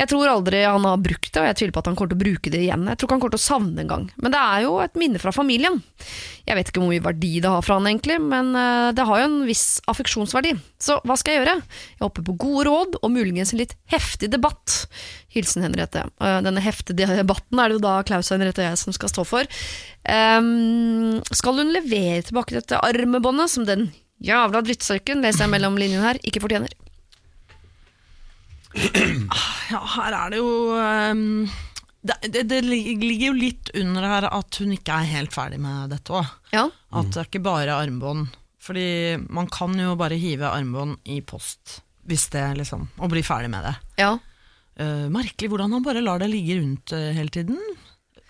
Jeg tror aldri han har brukt det, og jeg tviler på at han kommer til å bruke det igjen. Jeg tror ikke han kommer til å savne det en gang, men det er jo et minne fra familien. Jeg vet ikke hvor mye verdi det har fra han egentlig, men eh, det har jo en viss affeksjonsverdi. Så hva skal jeg gjøre? Jeg håper på gode råd, og muligens en litt heftig debatt. Hilsen Henriette. Eh, Denne heftige debatten er det jo da Klaus Henriette og jeg som skal stå for. Um, skal hun levere tilbake dette armebåndet som den jævla drittsekken, leser jeg mellom linjene her, ikke fortjener? Ja, her er det jo um, det, det, det ligger jo litt under her at hun ikke er helt ferdig med dette òg. Ja. At det er ikke bare armbånd. Fordi man kan jo bare hive armbånd i post hvis det liksom Og bli ferdig med det. ja. Uh, merkelig hvordan han bare lar det ligge rundt uh, hele tiden.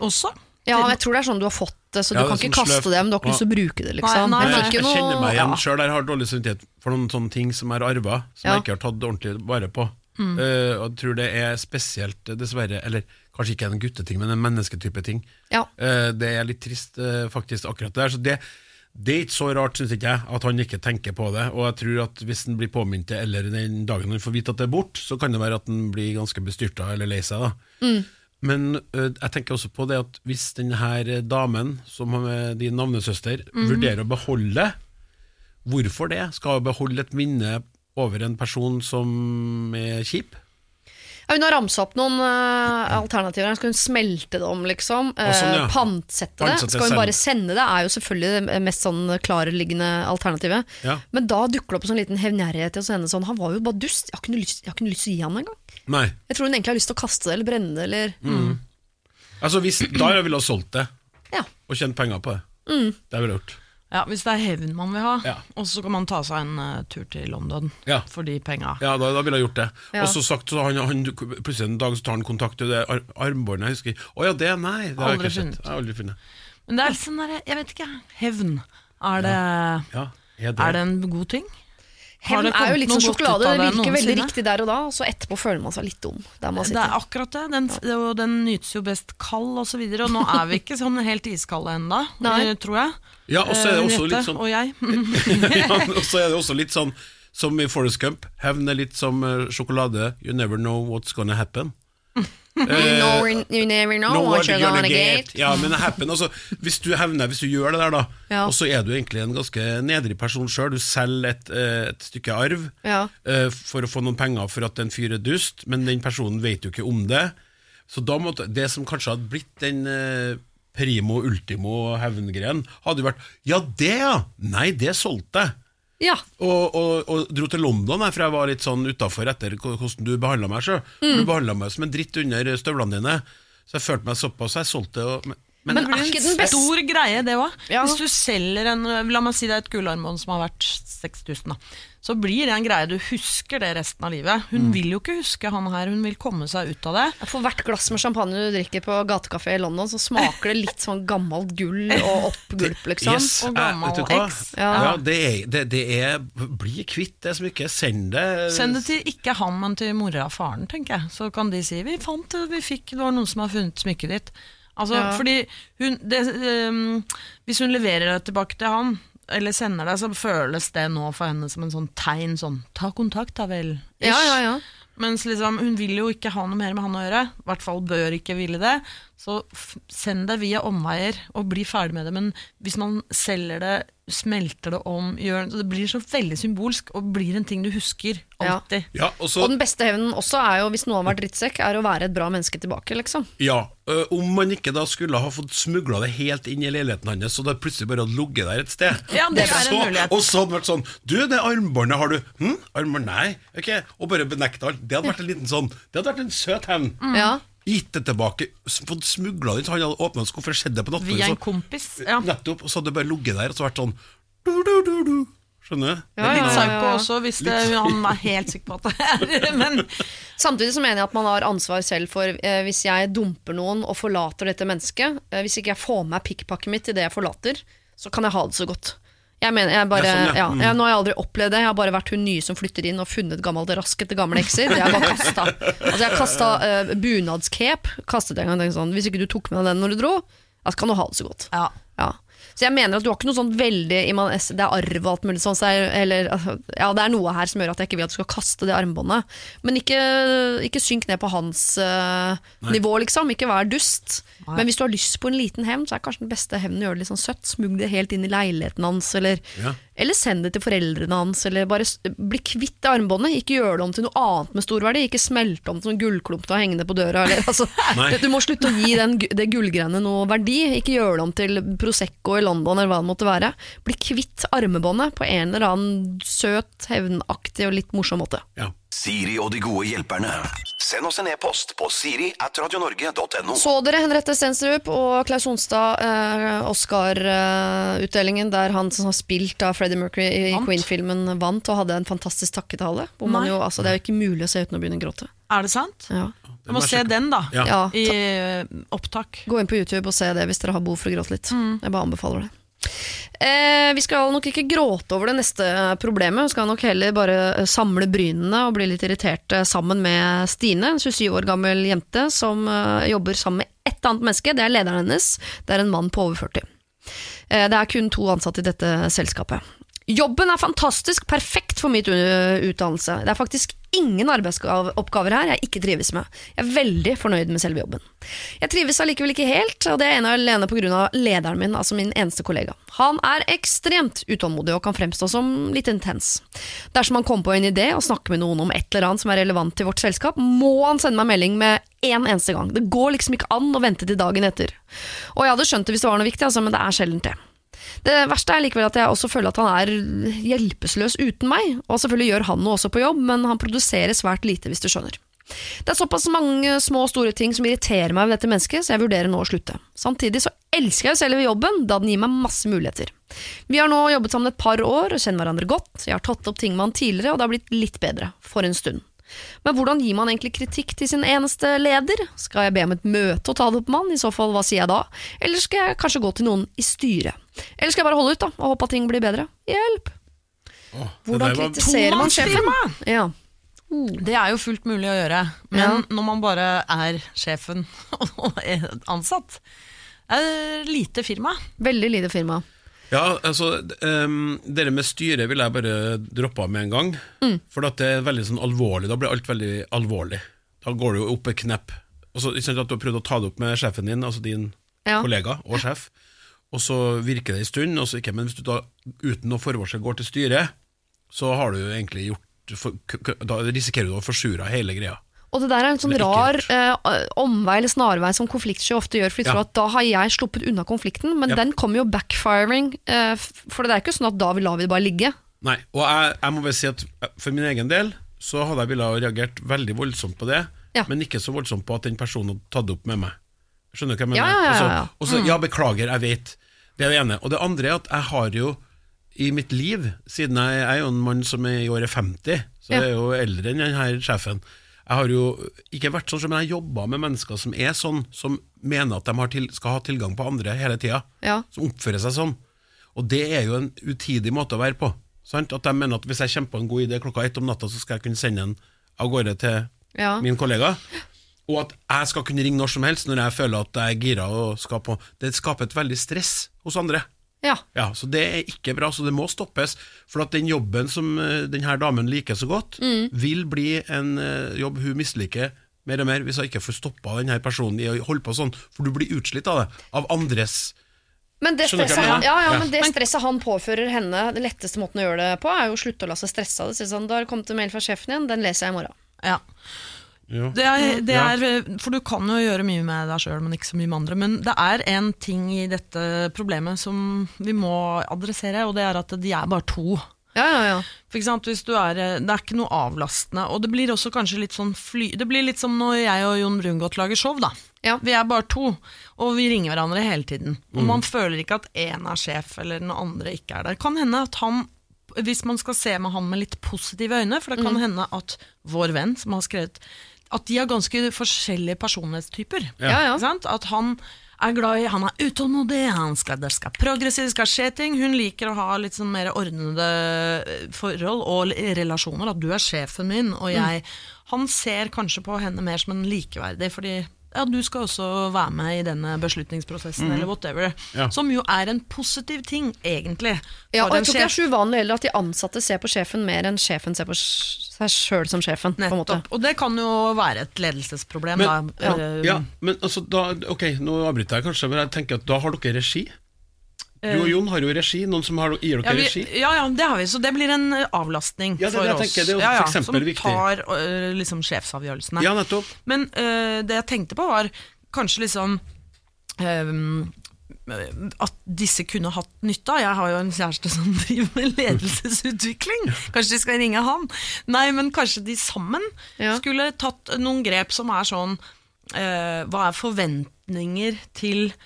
Også. Ja, jeg tror det er sånn du har fått det, så Ja, du kan ikke sånn kaste sløvt. det, men du har ikke lyst til å bruke det, liksom. Nei, nei, Jeg Jeg, jeg kjenner meg igjen ja. sjøl. Jeg har dårlig samvittighet for noen sånne ting som er arva, som Ja. jeg ikke har tatt ordentlig vare på. Mm. Eh, og jeg tror det er spesielt, dessverre, eller kanskje ikke en gutteting, men en mennesketype ting. Ja. Eh, det er litt trist, eh, faktisk, akkurat det der. Så det, det er ikke så rart, syns ikke jeg, at han ikke tenker på det. Og jeg tror at hvis han blir påminnet det, eller den dagen han får vite at det er borte, så kan det være at han blir ganske bestyrta eller lei seg. da. Mm. Men jeg tenker også på det at hvis denne damen, som er din navnesøster, Mhm. vurderer å beholde, hvorfor det? Skal hun beholde et minne over en person som er kjip? Ja, hun har ramsa opp noen uh, alternativer. Skal hun smelte det om, liksom? Uh, sånn, ja. Eh, Pantsette det? Skal hun bare sende det? Er jo selvfølgelig det mest sånn klarliggende alternativet. Ja. Men da dukker det opp en sånn liten hevngjerrighet i å sende sånn Han var jo bare dust. Jeg har ikke noe lyst, jeg til å gi han engang. Jeg tror hun egentlig har lyst til å kaste det eller brenne det eller Altså hvis, Da ville hun solgt det, Ja. og tjent penger på det. Mm. Det ville hun gjort. Ja, Hvis det er hevn man vil ha, Ja. og så kan man ta seg en eh, tur til London Ja. for de penga. Ja, da, da ville jeg gjort det. Ja. Og så sagt, så han, han, plutselig en dag så tar han kontakt til det ar armbåndet. Jeg husker Å ja, det? Nei, det har jeg Aldri ikke sett. funnet. Jeg har aldri funnet. Men det er sånn der, jeg vet ikke, hevn. Er det, Ja, er det, er det en god ting? Har Hevn er jo litt som sjokolade. Det det virker veldig riktig der og da, og så etterpå føler man seg litt dum. Der man Det er akkurat det. Den, og den nytes jo best kald og så videre. Og nå er vi ikke sånn helt iskalde ennå, tror jeg. Ja, og så er det Eh, også litt sånn Og jeg. ja, og så er det også litt sånn som i Forest Gump. Hevn er litt som eh, sjokolade. You never know what's gonna happen. You, know, you never know Know what you're gonna get. Ja, men happen, altså, hvis du hevner, hvis du gjør det der, da, Ja. og så er du egentlig en ganske nedrig person sjøl, du selger et, eh, et stykke arv Ja. eh, for å få noen penger for at en fyr er dust, men den personen vet jo ikke om det. Så da måtte, det som kanskje hadde blitt den eh, primo ultimo hevngren, hadde jo vært Ja, det ja! Nei, det solgte jeg. Ja. Og, og, og dro til London, for jeg var litt sånn utafor etter hvordan du behandla meg. Selv. Mm. Du behandla meg som en dritt under støvlene dine. Så jeg følte meg såpass Jeg solgte og- men Men det blir en den beste- stor greie, det òg. Ja. Hvis du selger en La meg si det er et gullarmbånd som har vært 6000, da. Så blir det en greie du husker det resten av livet. Hun vil jo ikke huske han her, hun vil komme seg ut av det. For hvert glass med champagne du drikker på gatekafé i London, så smaker det litt sånn gammelt gull og oppgulp, liksom. Yes, Og gammel eh, X. Ja, Ja. det, er, det, det er Bli kvitt det smykket. Send det. Send det til ikke han, men til mora og faren, tenker jeg. Så kan de si 'vi fant det, vi fikk, det var noen som har funnet smykket ditt'. Altså, Ja. fordi hun, det, um, Hvis hun leverer det tilbake til han, eller sender det, så føles det nå for henne som en sånn tegn sånn 'ta kontakt, da vel'. Ja, ja, ja. Mens liksom, hun vil jo ikke ha noe mer med han å gjøre. I hvert fall bør ikke ville det. Så send det via omveier, og bli ferdig med det. Men hvis man selger det, smelter det om, gjør det så det blir så veldig symbolsk, og blir en ting du husker alltid. Ja, og så Og den beste hevnen også er jo, hvis noen har vært drittsekk, er å være et bra menneske tilbake, liksom. Ja, øh, Om man ikke da skulle ha fått smugla det helt inn i leiligheten hans, så det plutselig bare hadde ligget der et sted. Ja, det er en mulighet. Og så hadde det vært sånn Du, det armbåndet har du. Hm? Armbånd? Nei. Ok. Og bare benekta alt. Det hadde vært en liten sånn Det hadde vært en søt hevn. Mm. Ja. Gitt det tilbake, fått smugla det inn, han hadde åpna skuffa, sett det på natten. Via en så- kompis. Ja. Nettopp. Og så hadde det bare ligget der, og så vært sånn du, du, du, du. Skjønner du? Ja, Litt ja, ja, ja. også, hvis det, han er helt sikker på at det er Men Samtidig så mener jeg at man har ansvar selv for eh, hvis jeg dumper noen og forlater dette mennesket. Eh, hvis ikke jeg får med meg pikkpakket mitt idet jeg forlater, så kan jeg ha det så godt. Jeg mener, jeg bare, Ja, sånn, ja. ja, Mm. jeg, Nå har jeg aldri opplevd det. Jeg har bare vært hun nye som flytter inn og funnet gammelt rask etter gamle ekser. Jeg bare kasta. Altså, jeg kasta uh, bunadscape. Kastet jeg en gang sånn Hvis ikke du tok med deg den når du dro, da kan du ha det så godt. ja. Så jeg mener at du har ikke noe sånn veldig Det er arv og alt mulig sånn, så er, eller, ja, det er noe her som gjør at jeg ikke vil at du skal kaste det armbåndet. Men ikke, ikke synk ned på hans uh, nivå, liksom. Ikke vær dust. Men hvis du har lyst på en liten hevn, så er kanskje den beste hevnen å gjøre det litt sånn søtt. Smugg det helt inn i leiligheten hans, eller, Ja. Eller send det til foreldrene hans. Eller bare bli kvitt det armbåndet. Ikke gjør det om til noe annet med stor verdi. Ikke smelte om til noen gullklump du har hengende på døra. Eller, altså, du må slutte å gi den, det gullgreiene noe verdi. Ikke gjør det om til Prosecco i London eller hva det måtte være. Bli kvitt armebåndet på en eller annen søt, hevnaktig og litt morsom måte. Ja. Siri og de gode hjelperne. Send oss en e-post på siri at radionorge.no. Så dere Henriette Stensrup og Klaus Onstad, eh, Oscar-utdelingen der han som har spilt av Freddie Mercury i Vant. Queen-filmen, vant og hadde en fantastisk takketale. Hvor man Nei. jo, altså, det er jo ikke mulig å se uten å begynne å gråte. Er det sant? Ja. Du må se den, da. Ja. Ja, I eh, opptak. gå inn på YouTube og se det hvis dere har behov for å gråte litt. Jeg bare anbefaler det. Eh, vi skal nok ikke gråte over det neste problemet, vi skal nok heller bare eh, samle brynene og bli litt irriterte sammen med Stine, en 27 år gammel jente som eh, jobber sammen med ett annet menneske. Det er lederen hennes, det er en mann på over 40. Eh, det er kun to ansatte i dette selskapet. Jobben er fantastisk, perfekt for mitt utdannelse. Det er faktisk ingen arbeidsoppgaver her jeg ikke trives med. Jeg er veldig fornøyd med selve jobben. Jeg trives allikevel ikke helt, og det er ene og alene pga. lederen min, altså min eneste kollega. Han er ekstremt utålmodig og kan fremstå som litt intens. Dersom han kommer på en idé og snakker med noen om et eller annet som er relevant til vårt selskap, må han sende meg melding med en eneste gang. Det går liksom ikke an å vente til dagen etter. Og jeg hadde skjønt det hvis det var noe viktig, altså, men det er sjelden det. Det verste er likevel at jeg også føler at han er hjelpeløs uten meg. Og selvfølgelig gjør han noe også på jobb, men han produserer svært lite, hvis du skjønner. Det er såpass mange små og store ting som irriterer meg ved dette mennesket, så jeg vurderer nå å slutte. Samtidig så elsker jeg jo selve jobben, da den gir meg masse muligheter. Vi har nå jobbet sammen et par år og kjenner hverandre godt. Jeg har tatt opp ting med han tidligere, og det har blitt litt bedre. For en stund. Men hvordan gir man egentlig kritikk til sin eneste leder? Skal jeg be om et møte og ta det opp med han? I så fall, hva sier jeg da? Eller skal jeg kanskje gå til noen i styret? Eller skal jeg bare holde ut da, og håpe at ting blir bedre? Hjelp! Åh, Hvordan kritiserer man sjefen? Ja. Det er jo fullt mulig å gjøre, men Ja. når man bare er sjefen og er ansatt er lite firma. Veldig lite firma. Ja, altså um, Dere med styret vil jeg bare droppe av med en gang. Mm. For at det er veldig sånn alvorlig. Da blir alt veldig alvorlig. Da går det jo opp et knepp. Altså, ikke sant at Du har prøvd å ta det opp med sjefen din, altså din Ja. kollega og sjef, og så virker det en stund, og så ikke, men hvis du da uten noe forvarsel går til styret, så har du jo egentlig gjort Da risikerer du å forsure hele greia. Og det der er en sånn rar eh, omvei eller snarvei som konfliktsky ofte gjør, for de Ja. tror at da har jeg sluppet unna konflikten, men Ja. den kommer jo backfiring, eh, for det er ikke sånn at da lar vi det bare ligge. Nei, og jeg, jeg må bare si at eh, for min egen del så hadde jeg villet reagert veldig voldsomt på det, Ja. men ikke så voldsomt på at den personen hadde tatt det opp med meg. Skjønner du hva jeg mener? Ja, ja, ja, ja. og så, ja, beklager, jeg vet. Det er det ene. Og det andre er at jeg har jo i mitt liv, siden jeg er jo en mann som er i året 50, så jeg er jo eldre enn denne sjefen Jeg har jo ikke vært sånn, men jeg jobba med mennesker som er sånn, som mener at de har til, skal ha tilgang på andre hele tida. Ja. Som oppfører seg sånn. Og det er jo en utidig måte å være på. Sant? At de mener at hvis jeg kommer på en god idé klokka ett om natta, så skal jeg kunne sende den av gårde til Ja. min kollega. Og at jeg skal kunne ringe når som helst når jeg føler at jeg er gira og skal på Det skaper et veldig stress hos andre. Ja. Ja, Så det er ikke bra, så det må stoppes. For at den jobben som eh, denne damen liker så godt, Mm. vil bli en eh, jobb hun misliker mer og mer hvis hun ikke får stoppa denne personen i å holde på sånn. For du blir utslitt av det. Av andres Men det, stresset, ja, Ja. men det stresset han påfører henne, den letteste måten å gjøre det på, er jo å slutte å la seg stresse av det. Sånn, da har det kommet en mail fra sjefen igjen, den leser jeg i morgen. Ja. Ja. Det er, det er, for du kan jo gjøre mye med deg sjøl, men ikke så mye med andre. Men det er en ting i dette problemet som vi må adressere, og det er at de er bare to. Ja, ja, ja. For eksempel, hvis du er, det er ikke noe avlastende, og det blir også kanskje litt sånn fly... Det blir litt som når jeg og Jon Brungot lager show, da. Ja. Vi er bare to, og vi ringer hverandre hele tiden. Og man føler ikke at én er sjef, eller den andre ikke er der. Kan hende at han, hvis man skal se med han med litt positive øyne, for det kan hende at vår venn som har skrevet At de har ganske forskjellige personlighetstyper. Ja, ja. ja. At han er glad i, han er utålmodig, han skal, det skal progressivt, det skal skje ting. Hun liker å ha litt sånn mer ordnede eh, forhold og relasjoner. At du er sjefen min, og jeg Han ser kanskje på henne mer som en likeverdig, fordi ja, du skal også være med i denne beslutningsprosessen, eller whatever. Ja. Som jo er en positiv ting, egentlig. Ja, og jeg tror ikke det er så uvanlig heller at de ansatte ser på sjefen mer enn sjefen ser på seg sjøl som sjefen. på en måte. Nettopp. Og det kan jo være et ledelsesproblem. Men- da. Ja. Ja, men altså da, Ok, nå avbryter jeg kanskje, men jeg tenker at da har dere regi. Du og Jon har jo regi, noen som har, gir Ja, dere vi, regi. ja, ja, det har vi, så det blir en eh, avlastning Ja, det for jeg oss. tenker, det er jo ja, ja, for som viktig. tar uh, liksom sjefsavgjørelsene. Ja, nettopp. Men uh, det jeg tenkte på var kanskje liksom øhm, at disse kunne hatt nytte av. Jeg har jo en kjæreste som driver med ledelsesutvikling. Kanskje de skal ringe han? Nei, men kanskje de sammen Ja. skulle tatt noen grep som er sånn uh, Hva er forventninger til øh,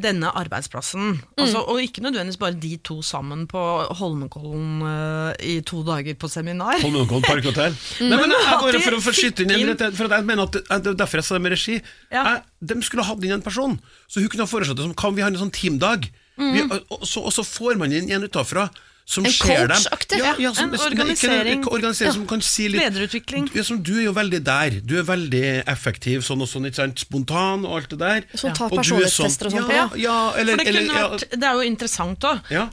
denne arbeidsplassen? Altså, og ikke nødvendigvis bare de to sammen på Holmenkollen uh, i to dager på seminar. Holmenkollen Parkhotell. Nei, men jeg går for å skyte inn en Inn. For at jeg mener at er derfor jeg sa det med regi. Ja. Jeg, de skulle hatt inn en person, så hun kunne ha foreslått det som Kan vi ha en sånn teamdag? Vi, og, og, så, og så får man inn en utafra som En ser dem. Ja, ja, som, En organisering. ikke- organisering som kan si litt Lederutvikling. Ja, som du er jo veldig der. Du er veldig effektiv sånn og sånn, ikke sant? Spontan og alt det der. Som tar er personlighetstester og sånn. Ja, ja. ja, eller, For det, eller ja, vært, det er jo interessant òg. Ja.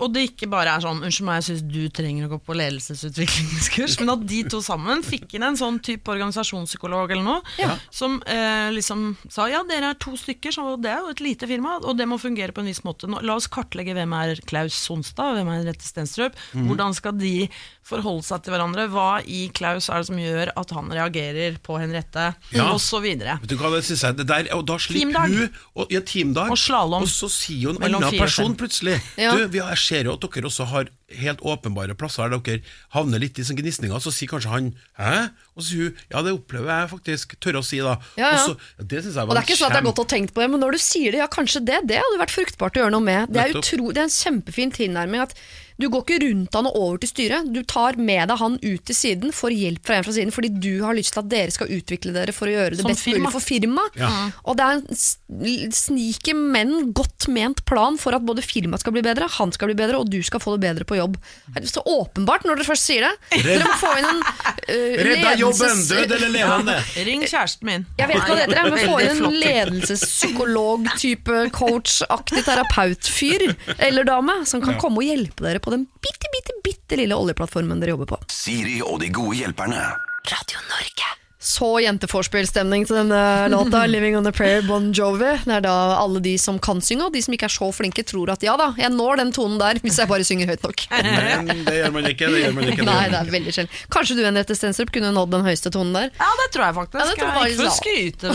Og det ikke bare er sånn Unnskyld meg, jeg syns du trenger å gå på ledelsesutviklingskurs. Men at de to sammen fikk inn en sånn type organisasjonspsykolog eller noe, Ja. som eh, liksom sa ja, dere er to stykker, så det er jo et lite firma, og det må fungere på en viss måte. Nå, la oss kartlegge hvem er Klaus Sonstad, hvem er Rette Stenstrup. Mm. Hvordan skal de forholde seg til hverandre? Hva i Klaus er det som gjør at han reagerer på Henriette, Ja. og så videre. Vet du hva, det synes jeg, det der, og da slipper Teamdag. hun og, ja, teamdag, Og og så sier jo en annen person plutselig Ja. Du, Jeg ser jo at dere også har helt åpenbare plasser der dere havner litt i sånn gnisninger, så sier kanskje han 'hæ?' Og så sier hun 'ja, det opplever jeg faktisk', tør å si da. Ja, ja. Og så, det synes jeg Og det er ikke sånn at jeg har gått og tenkt på det, men når du sier det, ja kanskje det, det hadde vært fruktbart å gjøre noe med. Det er, utro, det er en kjempefin tilnærming at du går ikke rundt han og over til styret, du tar med deg han ut til siden, får hjelp fra en fra siden, fordi du har lyst til at dere skal utvikle dere for å gjøre det Som best firma. mulig for firmaet. Ja. Og det er en sniker, men godt ment plan for at både firmaet skal bli bedre, han skal bli bedre, og du skal få det bedre på jobb. Det er så åpenbart når dere først sier det. Dere må få inn en uh, Redda jobben, død eller levende? Ring kjæresten min. jeg vet hva det heter, men få inn en ledelsespsykolog-type coach-aktig terapeut-fyr eller dame som kan komme og hjelpe dere på den bitte, bitte, bitte lille oljeplattformen dere jobber på. Siri og de gode hjelperne. Radio Norge. Så jenteforspillstemning til denne låta, 'Living on a Prayer', Bon Jovi. Det er da alle de som kan synge, og de som ikke er så flinke, tror at ja da, jeg når den tonen der hvis jeg bare synger høyt nok. Men det gjør man ikke. Det gjør man ikke det Nei, det er veldig sjelden. Kanskje du, Henriette Stensrup kunne nådd den høyeste tonen der? Ja, det tror jeg faktisk. Ja, det tror jeg Ikke for å skryte.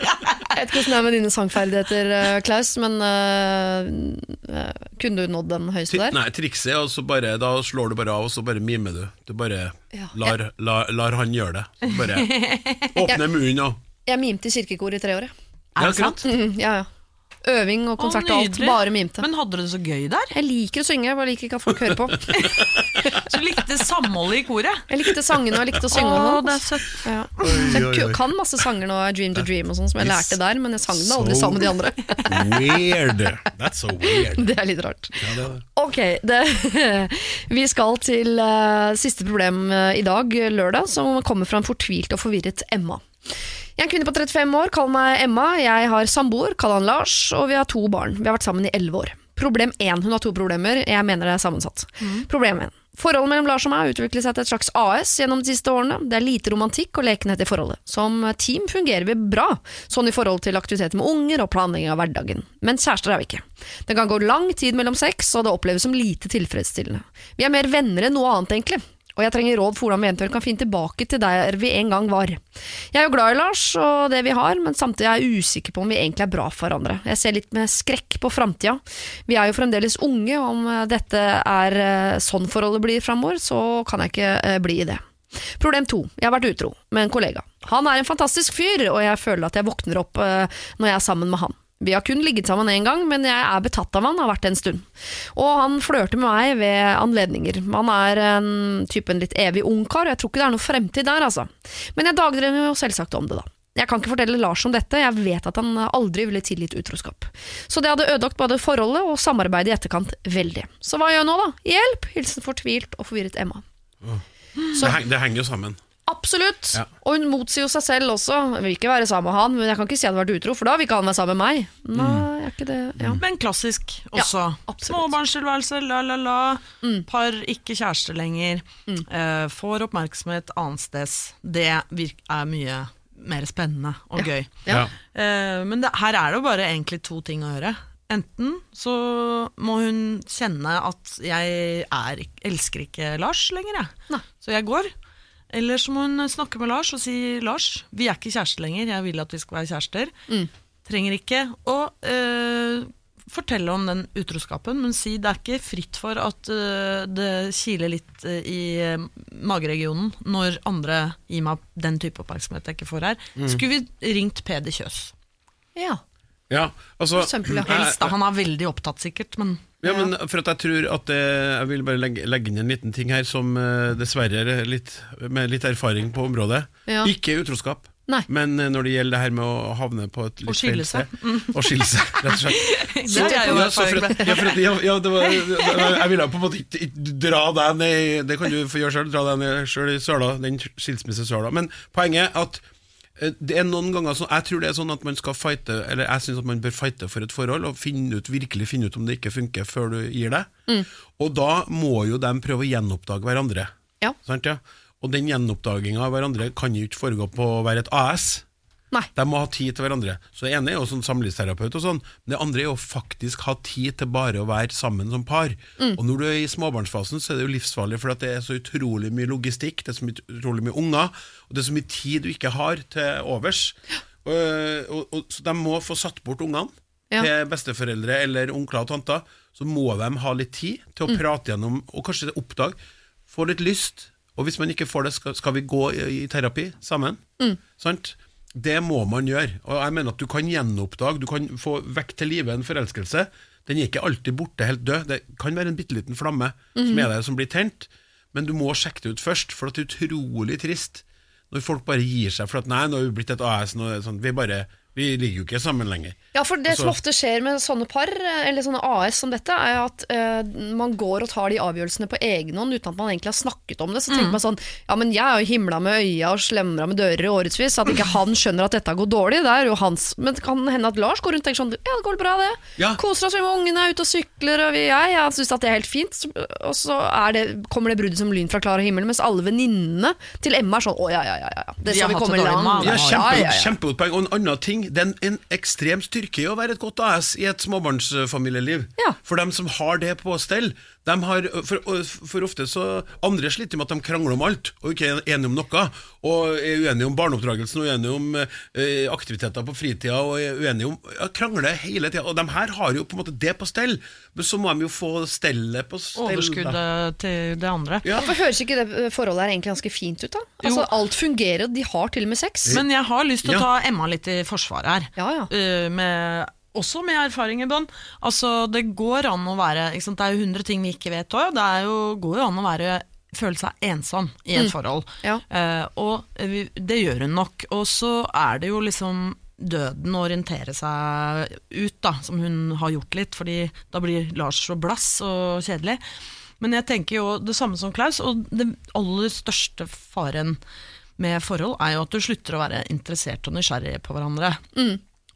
vet ikke hvordan det er med dine sangferdigheter, eh, Klaus, men eh, kunne du nådd den høyeste der? Nei, trikset er altså bare Da slår du bare av, og så bare mimer du. Du bare Ja. lar, lar, lar han gjøre det. Så bare åpne munnen og Jeg mimte i kirkekor i tre år. jeg. Er det sant? Mm, ja, ja. Øving og konsert og alt. Bare mimte. Men hadde du det så gøy der? Jeg liker å synge, jeg bare liker ikke at folk hører på. Så du likte samholdet i koret? Jeg likte sangene og jeg likte å synge. om oh, det. Ja. Så jeg kan masse sanger nå, Dream to Dream og sånn, som jeg lærte der, men jeg sang den aldri sammen med de andre. Weird. That's so weird. Det er litt rart. Ja, det det. Ok, det, vi skal til uh, siste problem uh, i dag, lørdag, som kommer fra en fortvilt og forvirret Emma. Jeg er en kvinne på 35 år, kall meg Emma. Jeg har samboer, kall han Lars, og vi har to barn. Vi har vært sammen i 11 år. Problem 1, hun har to problemer, jeg mener det er sammensatt. Problem 1. Forholdet mellom Lars og meg har utviklet seg til et slags AS gjennom de siste årene. Det er lite romantikk og lekenhet i forholdet. Som team fungerer vi bra, sånn i forhold til aktiviteter med unger og planlegging av hverdagen. Men kjærester er vi ikke. Det kan gå lang tid mellom sex, og det oppleves som lite tilfredsstillende. Vi er mer venner enn noe annet, egentlig. Og jeg trenger råd for hvordan vi eventuelt kan finne tilbake til der vi en gang var. Jeg er jo glad i Lars og det vi har, men samtidig er jeg usikker på om vi egentlig er bra for hverandre. Jeg ser litt med skrekk på framtida. Vi er jo fremdeles unge, og om eh, dette er eh, sånn forholdet blir framover, så kan jeg ikke eh, bli i det. Problem to. Jeg har vært utro med en kollega. Han er en fantastisk fyr, og jeg føler at jeg våkner opp når jeg er sammen med han. Vi har kun ligget sammen én gang, men jeg er betatt av han, har vært det en stund. Og han flørter med meg ved anledninger. Han er en type en litt evig ungkar, og jeg tror ikke det er noe fremtid der, altså. Men jeg dagdrømmer jo selvsagt om det, da. Jeg kan ikke fortelle Lars om dette, jeg vet at han aldri ville tilgitt utroskap. Så det hadde ødelagt både forholdet og samarbeidet i etterkant veldig. Så hva gjør jeg nå, da? Hjelp! Hilsen fortvilt og forvirret Emma. Så- Det, henger, det henger jo sammen. Absolutt! Ja. Og hun motsier jo seg selv også. Jeg vil ikke være sammen med han, men jeg kan ikke si at han har vært utro, for da vil ikke han være sammen med meg. Nei, er ikke det ja. Men klassisk også. Ja, Småbarnstilværelse, la-la-la. Par, ikke kjæreste lenger. Eh, får oppmerksomhet annensteds. Det er mye mer spennende og gøy. Ja. Eh, men det, her er det jo bare egentlig to ting å gjøre. Enten så må hun kjenne at jeg er, elsker ikke Lars lenger, jeg. Nei. Så jeg går. Eller så må hun snakke med Lars og si Lars, vi er ikke kjærester lenger, jeg vil at vi skal være kjærester. Trenger ikke å øh, fortelle om den utroskapen, men si det er ikke fritt for at øh, det kiler litt øh, i mageregionen når andre gir meg den type oppmerksomhet jeg ikke får her. Skulle vi ringt Peder Kjøs? ja. Ja, altså For eksempel. Helst, da. Han er veldig opptatt, sikkert, men Ja, men for at jeg tror at det, Jeg vil bare legge, legge inn en liten ting her som eh, dessverre er litt, med litt erfaring på området. Ja. Ikke utroskap. Nei. Men eh, når det gjelder det her med å havne på et litt feil sted Og skille seg, rett og slett. Det er jo ja, så for at, ja, for at, ja, ja, det var, Jeg ville på en måte ikke, ikke dra deg ned Det kan du få gjøre sjøl, dra deg ned sjøl i søla, den skilsmissesøla. Men poenget er at det er noen ganger sånn, Jeg tror det er sånn at man skal fighte Eller jeg synes at man bør fighte for et forhold og finne ut, virkelig finne ut om det ikke funker før du gir deg. Mm. Og da må jo de prøve å gjenoppdage hverandre. Ja. Sant, ja? Og den gjenoppdaginga av hverandre kan jo ikke foregå på å være et AS. Nei. De må ha tid til hverandre. Så Det ene er jo sånn samlivsterapeut, og sånn, men det andre er jo faktisk ha tid til bare å være sammen som par. Og Når du er i småbarnsfasen, så er det jo livsfarlig, for det er så utrolig mye logistikk, det er så mye, utrolig mye unger, og det er så mye tid du ikke har til overs. Og, og, og, så de må få satt bort ungene Ja. til besteforeldre eller onkler og tanter. Så må de ha litt tid til å prate gjennom, og kanskje oppdage, få litt lyst. Og hvis man ikke får det, skal, skal vi gå i, i terapi sammen? Sant? Det må man gjøre. Og jeg mener at du kan gjenoppdage, du kan få vekk til live en forelskelse. Den er ikke alltid borte, helt død. Det kan være en bitte liten flamme som er der, som blir tent. Men du må sjekke det ut først, for det er utrolig trist når folk bare gir seg for at nei, nå har vi blitt et AS, nå er sånn, vi bare vi ligger jo ikke sammen lenger. Ja, for det Også, som ofte skjer med sånne par, eh, eller sånne AS som dette, er at uh, man går og tar de avgjørelsene på egen hånd uten at man egentlig har snakket om det. Så tenker man sånn Ja, men jeg har jo himla med øya og slemra med dører i årevis. At ikke han skjønner at dette går dårlig, det er jo hans Men det kan hende at Lars går rundt og tenker sånn Ja, det går bra, det. Ja. Koser oss med ungene, er ute og sykler, og vi, jeg, jeg syns at det er helt fint. Og så er det, kommer det bruddet som lyn fra klar himmel, mens alle venninnene til Emma er sånn Å, ja, ja, ja, ja. Det De skal har vi hatt komme langt med Ja, Ja, kjempe, ja, ja. Kjempegodt poeng. Og en annen ting, det er en, en ekstrem styrke i å være et godt AS i et småbarnsfamilieliv. Ja. For dem som har det på stell, De har, for, for ofte så Andre sliter med at de krangler om alt, og ikke er enige om noe. Og er uenige om barneoppdragelsen, og uenige om eh, aktiviteter på fritida, og er uenige om ja, Krangler hele tida. Og de her har jo på en måte det på stell, men så må de jo få stellet på stell. Overskuddet til det andre. Ja. For Høres ikke det eh, forholdet her egentlig ganske fint ut? da? Altså, Alt fungerer, og de har til og med sex. Men jeg har lyst til å Ja. ta Emma litt i forsvaret her. Ja, ja. Uh, med, også med erfaring i bånn. Altså, det går an å være? Det er jo 100 ting vi ikke vet òg. Det er jo, går jo an å være føle seg ensom i et forhold. Ja. Uh, og det gjør hun nok. Og så er det jo liksom døden å orientere seg ut, da, som hun har gjort litt, fordi da blir Lars så blass og kjedelig. Men jeg tenker jo det samme som Klaus, og det aller største faren med forhold er jo at du slutter å være interessert og nysgjerrig på hverandre.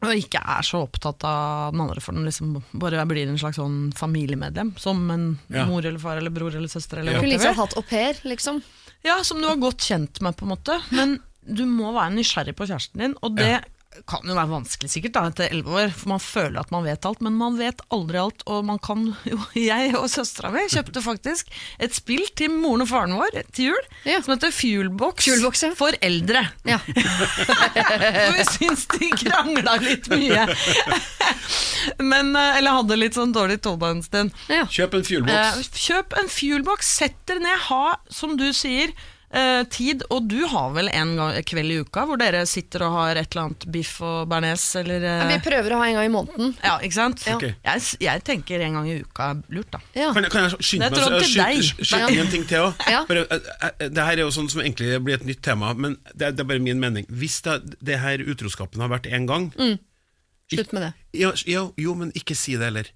Og ikke er så opptatt av den andre, for den liksom bare blir en slags sånn familiemedlem. Som en Ja. mor eller far eller bror eller søster. Eller Ja. Kunne whatever. liksom hatt au pair, liksom. Ja, som du har godt kjent med, på en måte. Men du må være nysgjerrig på kjæresten din, og det kan jo være vanskelig sikkert da, etter elleve år, for man føler at man vet alt, men man vet aldri alt, og man kan jo Jeg og søstera mi kjøpte faktisk et spill til moren og faren vår til jul, Ja. som heter Fuelbox, Fuelbox, ja. for eldre. Ja. For vi syns de krangla litt mye. Men, eh, eller hadde litt sånn dårlig tålmodighet en stund. Kjøp en Eh, fuelbox. kjøp en fuelbox, sett dere ned, ha, som du sier, eh, tid. Og du har vel en gang, kveld i uka hvor dere sitter og har et eller annet biff og bearnés, eller eh, Vi prøver å ha en gang i måneden. Ja, ikke sant? Ja. Okay. Jeg, jeg tenker en gang i uka er lurt, da. Ja. Kan jeg, kan jeg skynde meg å skyte inn en ting til òg? Ja. Det her er jo sånn som egentlig blir et nytt tema, men det, er- det er bare min mening. Hvis det, det her utroskapen har vært én gang Slutt med det. ja, ja, Jo, men ikke si det heller.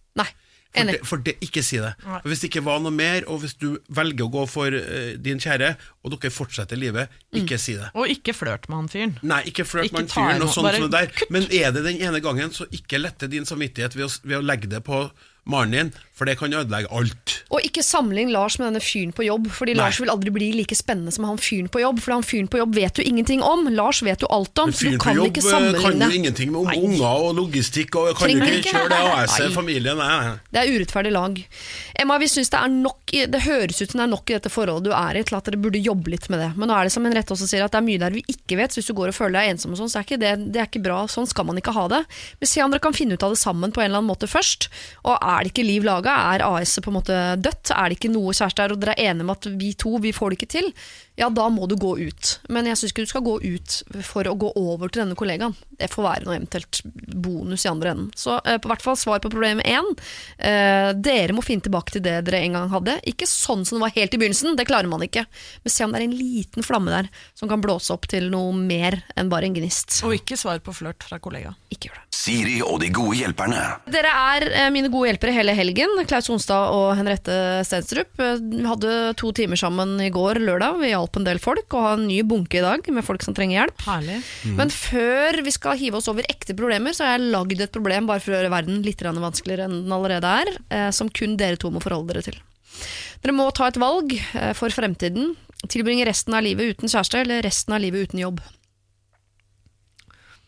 For det, for det, ikke si det. For Hvis det ikke var noe mer, og hvis du velger å gå for uh, din kjære, og dere fortsetter livet, ikke si det. Og ikke flørt med han fyren. Nei, ikke flørt med han fyren. og sånt som det der. Men er det den ene gangen, så ikke lette din samvittighet ved å, ved å legge det på mannen din, for det kan ødelegge alt. Og ikke sammenlign Lars med denne fyren på jobb, Fordi Nei. Lars vil aldri bli like spennende som han fyren på jobb. For han fyren på jobb vet du ingenting om. Lars vet du alt om, så du fyren på jobb ikke eh, kan jo ingenting om unger og logistikk, og kan Trenger ikke ikke. kjøre det AS-et, Nei. familien nei, nei. Det er urettferdig lag. Emma, vi synes det er nok i- Det høres ut som det er nok i dette forholdet du er i, til at dere burde jobbe litt med det. Men nå er det som en rett også sier, at det er mye der vi ikke vet. Så hvis du går og føler deg ensom, og sånn, så er ikke det, det er ikke bra. Sånn skal man ikke ha det. Men se om dere kan finne ut av det sammen på en eller annen måte først. Og er det ikke liv laga, er AS-et på en måte dødt, er det ikke noe kjæreste her, og dere er enige om at vi to, vi får det ikke til, ja, da må du gå ut. Men jeg syns ikke du skal gå ut for å gå over til denne kollegaen. Det får være noe eventuelt bonus i andre enden. Så eh, på hvert fall svar på problem én. Eh, dere må finne tilbake til det dere en gang hadde. Ikke sånn som det var helt i begynnelsen, det klarer man ikke. Men se om det er en liten flamme der som kan blåse opp til noe mer enn bare en gnist. Og ikke svar på flørt fra kollega. Ikke gjør det. Siri og de gode hjelperne. Dere er eh, mine gode hjelpere hele helgen. Klaus Onstad og Henriette Stenstrup. Eh, Vi hadde to timer sammen i går lørdag. Vi hjalp en del folk, og har en ny bunke i dag med folk som trenger hjelp. Mm. Men før vi skal hive oss over ekte problemer, så har jeg lagd et problem bare for å gjøre verden litt vanskeligere enn den allerede er, eh, som kun dere to må forholde dere til. Dere må ta et valg eh, for fremtiden. Tilbringe resten av livet uten kjæreste, eller resten av livet uten jobb.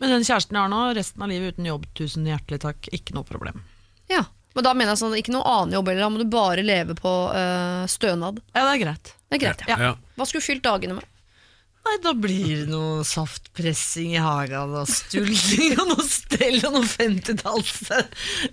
Men den kjæresten jeg har nå, resten av livet uten jobb, tusen hjertelig takk, ikke noe problem. Ja, men da mener jeg sånn, ikke noe annen jobb, eller da må du bare leve på øh, stønad. Ja, det er greit. Det er greit, ja. Ja. Hva skulle du fylt dagene med? Nei, da blir det noe saftpressing i hagen og stulling og noe stell og noe 50-talls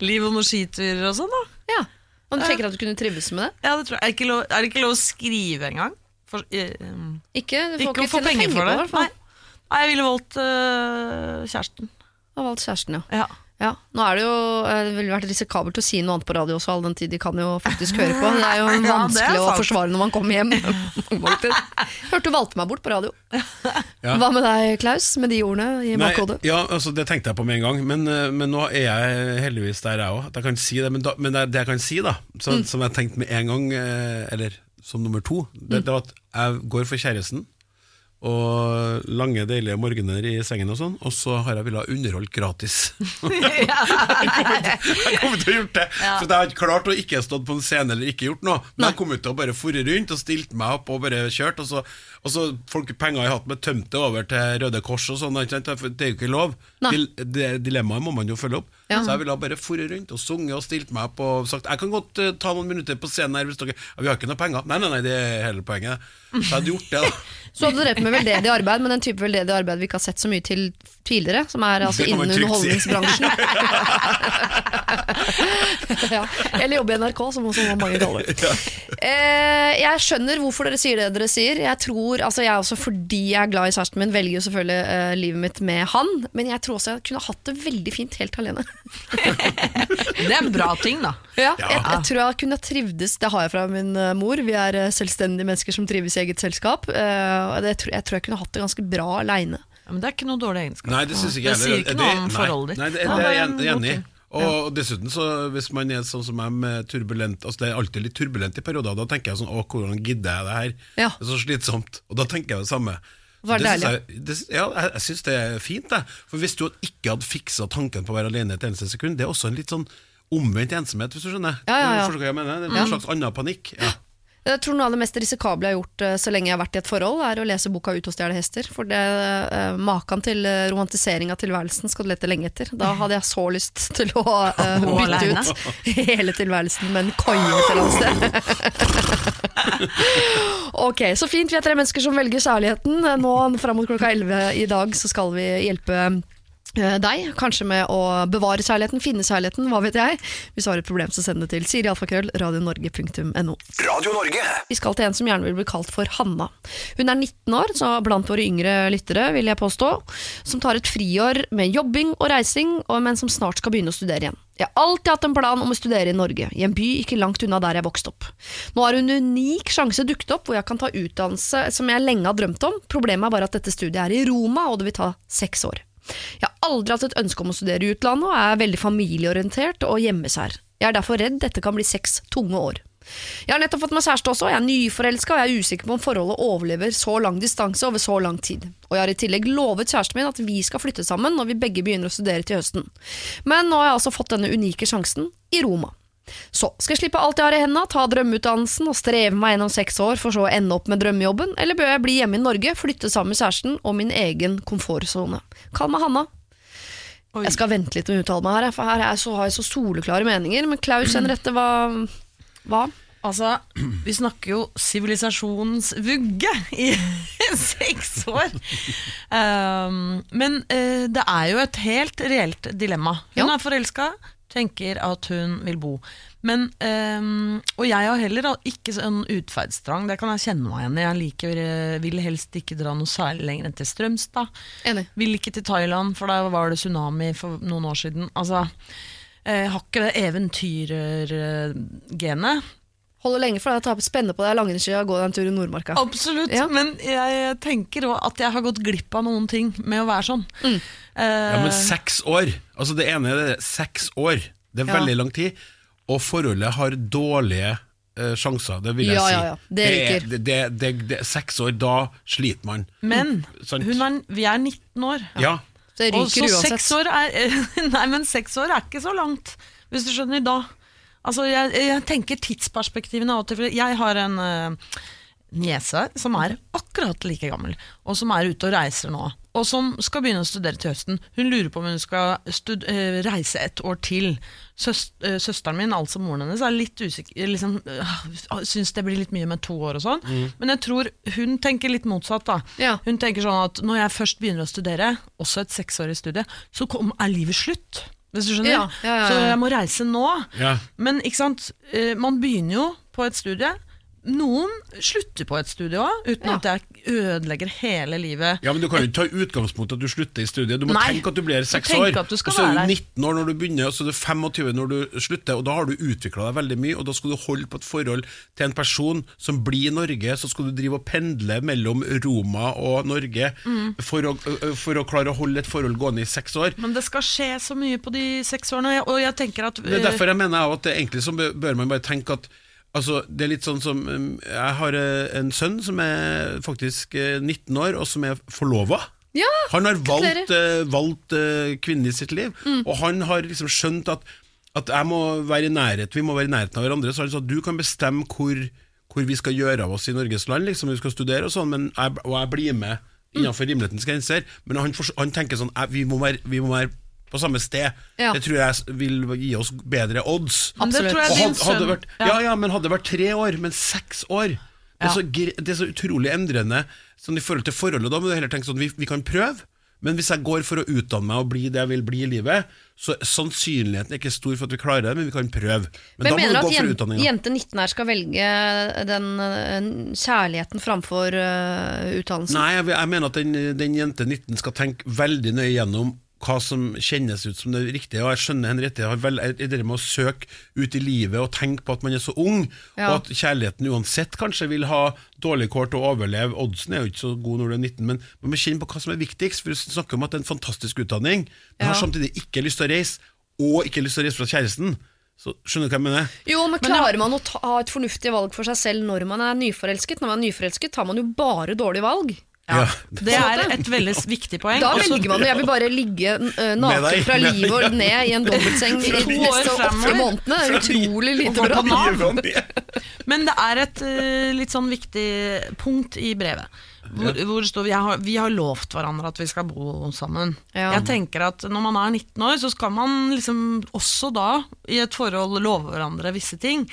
liv og noen skiturer og sånn, da. Ja, og du tenker at du kunne trives med det? Ja, det tror jeg. Er, det ikke lov, er det ikke lov å skrive engang? For, um, Ikke, du får ikke å få tjene penger for det? På. Nei. Nei, jeg ville valgt uh, kjæresten. Du har valgt kjæresten, ja. Ja. Ja, nå er det jo eh, det ville vært risikabelt å si noe annet på radio også, all den tid de kan jo faktisk høre på. Det er jo Ja, er vanskelig å forsvare når man kommer hjem. Hørte du valgte meg bort på radio. Ja. Hva med deg, Klaus, med de ordene i bakhodet? ja, altså Det tenkte jeg på med en gang, men, eh, men nå er jeg heldigvis der, jeg òg. At jeg kan si det. Men, da, men det, det jeg kan si, da, så, Mm. som jeg tenkte med en gang, eh, eller som nummer to, det, det var at jeg går for kjæresten. Og lange, deilige morgener i sengen og sånn, og så har jeg villet underholdt gratis. jeg kommer til å gjort det, for jeg har ikke klart å ikke stått på en scene eller ikke gjort noe. Men jeg kom ut og bare forre rundt og stilte meg opp og bare kjørt, og så, og så folk penger i hatten med tømte det over til Røde Kors og sånn, det er jo ikke lov. Dil det Dilemmaet må man jo følge opp. Ja. Så jeg ville bare forre rundt og sunget og stilt meg opp og sagt Jeg kan godt uh, ta noen minutter på scenen her hvis dere Vi har ikke noe penger. Nei, nei, nei, det er hele poenget. Så jeg hadde gjort det, da. Så hadde du drevet med veldedig arbeid, men den type veldedig arbeid vi ikke har sett så mye til tidligere, som er altså innen underholdningsbransjen. ja. Eller jobbe i NRK, som også mange kaller det. Eh, jeg skjønner hvorfor dere sier det dere sier. Jeg tror, altså jeg også Fordi jeg er glad i kjæresten min, velger jo selvfølgelig uh, livet mitt med han. Men jeg tror også jeg kunne hatt det veldig fint helt alene. Det er en bra ting, da. Ja, Jeg, jeg tror jeg kunne trivdes Det har jeg fra min uh, mor. Vi er uh, selvstendige mennesker som trives i eget selskap. Eh, og det, tror- jeg tror jeg kunne hatt det ganske bra aleine. Ja, men det er ikke noe dårlig egenskap. Nei, det synes ikke Det sier ikke noe om forholdet ditt. Nei, det, det, det er jeg enig i. Og dessuten, så hvis man er sånn som meg med turbulent Altså Det er alltid litt turbulent i perioder, da tenker jeg sånn Å, hvordan gidder jeg det her? Ja. Det er så slitsomt. Og da tenker jeg det samme. Var Det synes deilig. jeg, det, ja, jeg, jeg syns det er fint, det. For hvis du ikke hadde fiksa tanken på å være alene et eneste sekund, det er også en litt sånn omvendt ensomhet, hvis du skjønner. Ja, ja, ja. Forstår hva jeg mener? Det er en slags annen panikk. Ja. Jeg tror noe av det mest risikable jeg har gjort eh, så lenge jeg har vært i et forhold, er å lese boka 'Ut og stjele hester'. For det, eh, maken til eh, romantisering av tilværelsen skal du lete lenge etter. Da hadde jeg så lyst til å uh, bytte ut hele tilværelsen med en koie et eller annet sted. ok, så fint. Vi er tre mennesker som velger kjærligheten. Nå fram mot klokka 11 i dag så skal vi hjelpe deg, kanskje med å bevare kjærligheten, finne kjærligheten, hva vet jeg. Hvis du har et problem, så send det til Siri Alfakrøll, radionorge.no. Radio Norge. Vi skal til en som gjerne vil bli kalt for Hanna. Hun er 19 år, så blant våre yngre lyttere, vil jeg påstå, som tar et friår med jobbing og reising, og- men som snart skal begynne å studere igjen. Jeg har alltid hatt en plan om å studere i Norge, i en by ikke langt unna der jeg vokste opp. Nå har en unik sjanse dukket opp hvor jeg kan ta utdannelse som jeg lenge har drømt om. Problemet er bare at dette studiet er i Roma, og det vil ta seks år. Jeg har aldri hatt et ønske om å studere i utlandet, og er veldig familieorientert og hjemmesær. Jeg er derfor redd dette kan bli seks tunge år. Jeg har nettopp fått meg kjæreste også, jeg er nyforelska og jeg er usikker på om forholdet overlever så lang distanse over så lang tid. Og jeg har i tillegg lovet kjæresten min at vi skal flytte sammen når vi begge begynner å studere til høsten. Men nå har jeg altså fått denne unike sjansen i Roma. Så skal jeg slippe alt jeg har i hendene, ta drømmeutdannelsen og streve meg gjennom seks år for så å ende opp med drømmejobben, eller bør jeg bli hjemme i Norge, flytte sammen med kjæresten og min egen komfortsone? Kall meg Hanna. Oi. Jeg skal vente litt med å uttale meg her, for her er så, har jeg så soleklare meninger. Men Klaus Henriette, hva, hva? Altså, vi snakker jo sivilisasjonens vugge i seks år. Um, men uh, det er jo et helt reelt dilemma. Hun Ja. er forelska, tenker at hun vil bo. Men, ehm, og jeg har heller ikke sånn utferdstrang, det kan jeg kjenne meg igjen i. Jeg liker, eh, vil helst ikke dra noe særlig lenger enn til Strømstad. Enig. Vil ikke til Thailand, for da var det tsunami for noen år siden. Altså, jeg har ikke det eventyrergenet. Holder lenge for deg å ta på spenne på deg langrennsski og gå deg en tur i Nordmarka. Absolutt, Ja. men jeg tenker òg at jeg har gått glipp av noen ting med å være sånn. Mm. Eh, Ja, men seks år Altså det ene er det, seks år Det er Ja. veldig lang tid Og forholdet har dårlige eh, sjanser Det vil jeg Ja, si ja, ja. Det er- ryker. det, det, det, det, Seks år, da sliter man men mm. hun er, vi er 19 år. Ja, Det ryker så uansett. seks år er Nei, men seks år er ikke så langt, hvis du skjønner da. Altså, jeg, jeg tenker tidsperspektivene av og til. Jeg har en uh, niese som er akkurat like gammel, og som er ute og reiser nå. Og som skal begynne å studere til høsten. Hun lurer på om hun skal eh, reise et år til. Søs uh, søsteren min, altså moren hennes, er litt usikker liksom, uh, Syns det blir litt mye med to år og sånn. Men jeg tror hun tenker litt motsatt. da Ja. Hun tenker sånn at når jeg først begynner å studere, også et seksårig studie, så kom, er livet slutt. Hvis du skjønner? Ja, ja, ja, ja. Så jeg må reise nå. ja. Men ikke sant, Eh, man begynner jo på et studie. Noen slutter på et studie òg, uten Ja. at det ødelegger hele livet. ja, men du kan jo ikke ta utgangspunkt i at du slutter i studiet Du må Nei. tenke at du blir seks år at du skal Og så er du 19 år når du begynner Og så er du 25 når du slutter Og da har du utviklet deg veldig mye Og da skal du holde på et forhold til en person Som blir i Norge Så skal du drive og pendle mellom Roma og Norge Mm. for, å, for å klare å holde et forhold gående i seks år Men det skal skje så mye på de seks årene, og jeg, og jeg tenker at Det er derfor jeg mener at det egentlig så bør man bare tenke at Altså, det er litt sånn som um, Jeg har eh, en sønn som er faktisk eh, 19 år, og som er forlova. Ja, Han har valgt, eh, valgt eh, kvinnen i sitt liv, og han har liksom skjønt at, at jeg må være i nærhet, vi må være i nærheten av hverandre. Så han sa du kan bestemme hvor, hvor vi skal gjøre av oss i Norges land, liksom, vi skal studere og sånn, men jeg, og jeg blir med innenfor rimelighetens grenser. Men han, han tenker sånn vi, må være, vi må være på samme sted. Ja. Det tror jeg vil gi oss bedre odds. Absolutt. hadde, hadde vært, ja. ja, men hadde det vært tre år, men seks år det er, Ja. så, det er så utrolig endrende sånn i forhold til forholdet. Da må du heller tenke sånn vi, vi kan prøve, men hvis jeg går for å utdanne meg og bli det jeg vil bli i livet, så sannsynligheten er ikke stor for at vi klarer det, men vi kan prøve. Men, Men da må mener du gå at for utdanninga. jente 19 her skal velge den eh, kjærligheten framfor uh, utdannelsen? Nei, jeg, jeg mener at den, den jente 19 skal tenke veldig nøye gjennom hva som kjennes ut som det riktige. Og jeg skjønner Henriette har vel, er det med å søke ut i livet og tenke på at man er så ung, Ja. og at kjærligheten uansett kanskje vil ha dårlig kår til å overleve. Oddsen er jo ikke så god når du er 19, men man må kjenne på hva som er viktigst. For du snakker om at det er en fantastisk utdanning, men Ja. har samtidig ikke lyst til å reise, og ikke lyst til å reise fra kjæresten. Så skjønner du hva jeg mener? Jo, men klarer man å ta, ha et fornuftig valg for seg selv når man er nyforelsket? Når man er nyforelsket, tar man jo bare dårlige valg. Ja. Det er et veldig viktig poeng. Da Også- velger man jo Jeg vil bare ligge uh, naken fra livet og ned i en dobbeltseng i de neste åtte månedene. Det er utrolig lite bra. Men det er et eh, litt sånn viktig punkt i brevet. Hvor, hvor står vi har, vi har lovt hverandre at vi skal bo sammen. Ja. Jeg tenker at Når man er 19 år, så skal man liksom også da i et forhold love hverandre visse ting.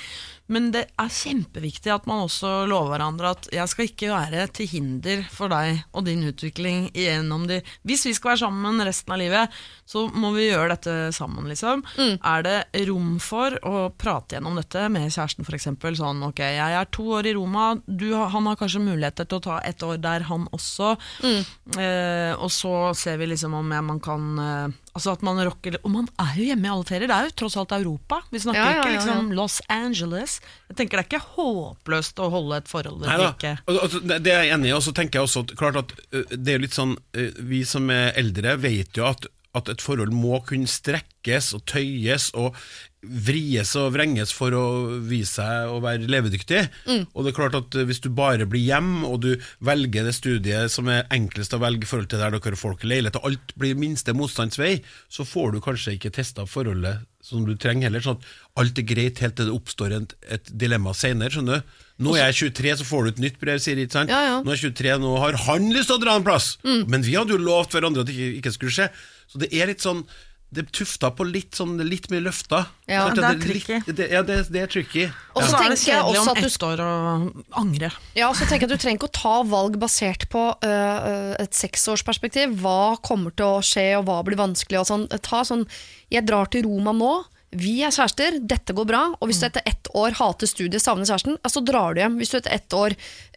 Men det er kjempeviktig at man også lover hverandre at jeg skal ikke være til hinder for deg og din utvikling gjennom de Hvis vi skal være sammen resten av livet, så må vi gjøre dette sammen, liksom. Er det rom for å prate gjennom dette med kjæresten, f.eks.? Sånn ok, jeg er to år i Roma, du, han har kanskje muligheter til å ta et år der, han også. Eh, og så ser vi liksom om jeg, man kan eh, Altså at man rocker Og man er jo hjemme i alle ferier, det er jo tross alt Europa. Vi snakker Ja, ja, ikke ja, liksom Los Angeles. Jeg tenker Det er ikke håpløst å holde et forhold der Neida. ikke Og- og- Det det er jeg enig i, og så tenker jeg også at, klart at det er litt sånn Vi som er eldre, vet jo at, at et forhold må kunne strekkes og tøyes og vries og vrenges for å vise seg å være levedyktig. Og det er klart at hvis du bare blir hjem, og du velger det studiet som er enklest å velge i forhold til der dere folk i leilighet, og alt blir minste motstandsvei, så får du kanskje ikke testa forholdet som du trenger heller. Sånn at alt er greit helt til det oppstår et, et dilemma senere, skjønner du. Nå er jeg 23, så får du et nytt brev, sier ikke sant? Ja, ja. Nå er jeg 23, nå har han lyst til å dra en plass! Men vi hadde jo lovt hverandre at det ikke, ikke skulle skje. Så det er litt sånn Det er tufta på litt sånn litt mye løfter. Ja, det er litt- tricky. Det, ja, det, det er tricky. Og så ja. er det tenker jeg kjedelig også om at du ett år å angre. Ja, så tenker jeg at Du trenger ikke å ta valg basert på øh, et seksårsperspektiv. Hva kommer til å skje, og hva blir vanskelig? Og sånn. Ta sånn Jeg drar til Roma nå. Vi er kjærester, dette går bra. Og hvis du etter ett år hater studiet, savner kjæresten, ja, så drar du hjem. Hvis du etter ett år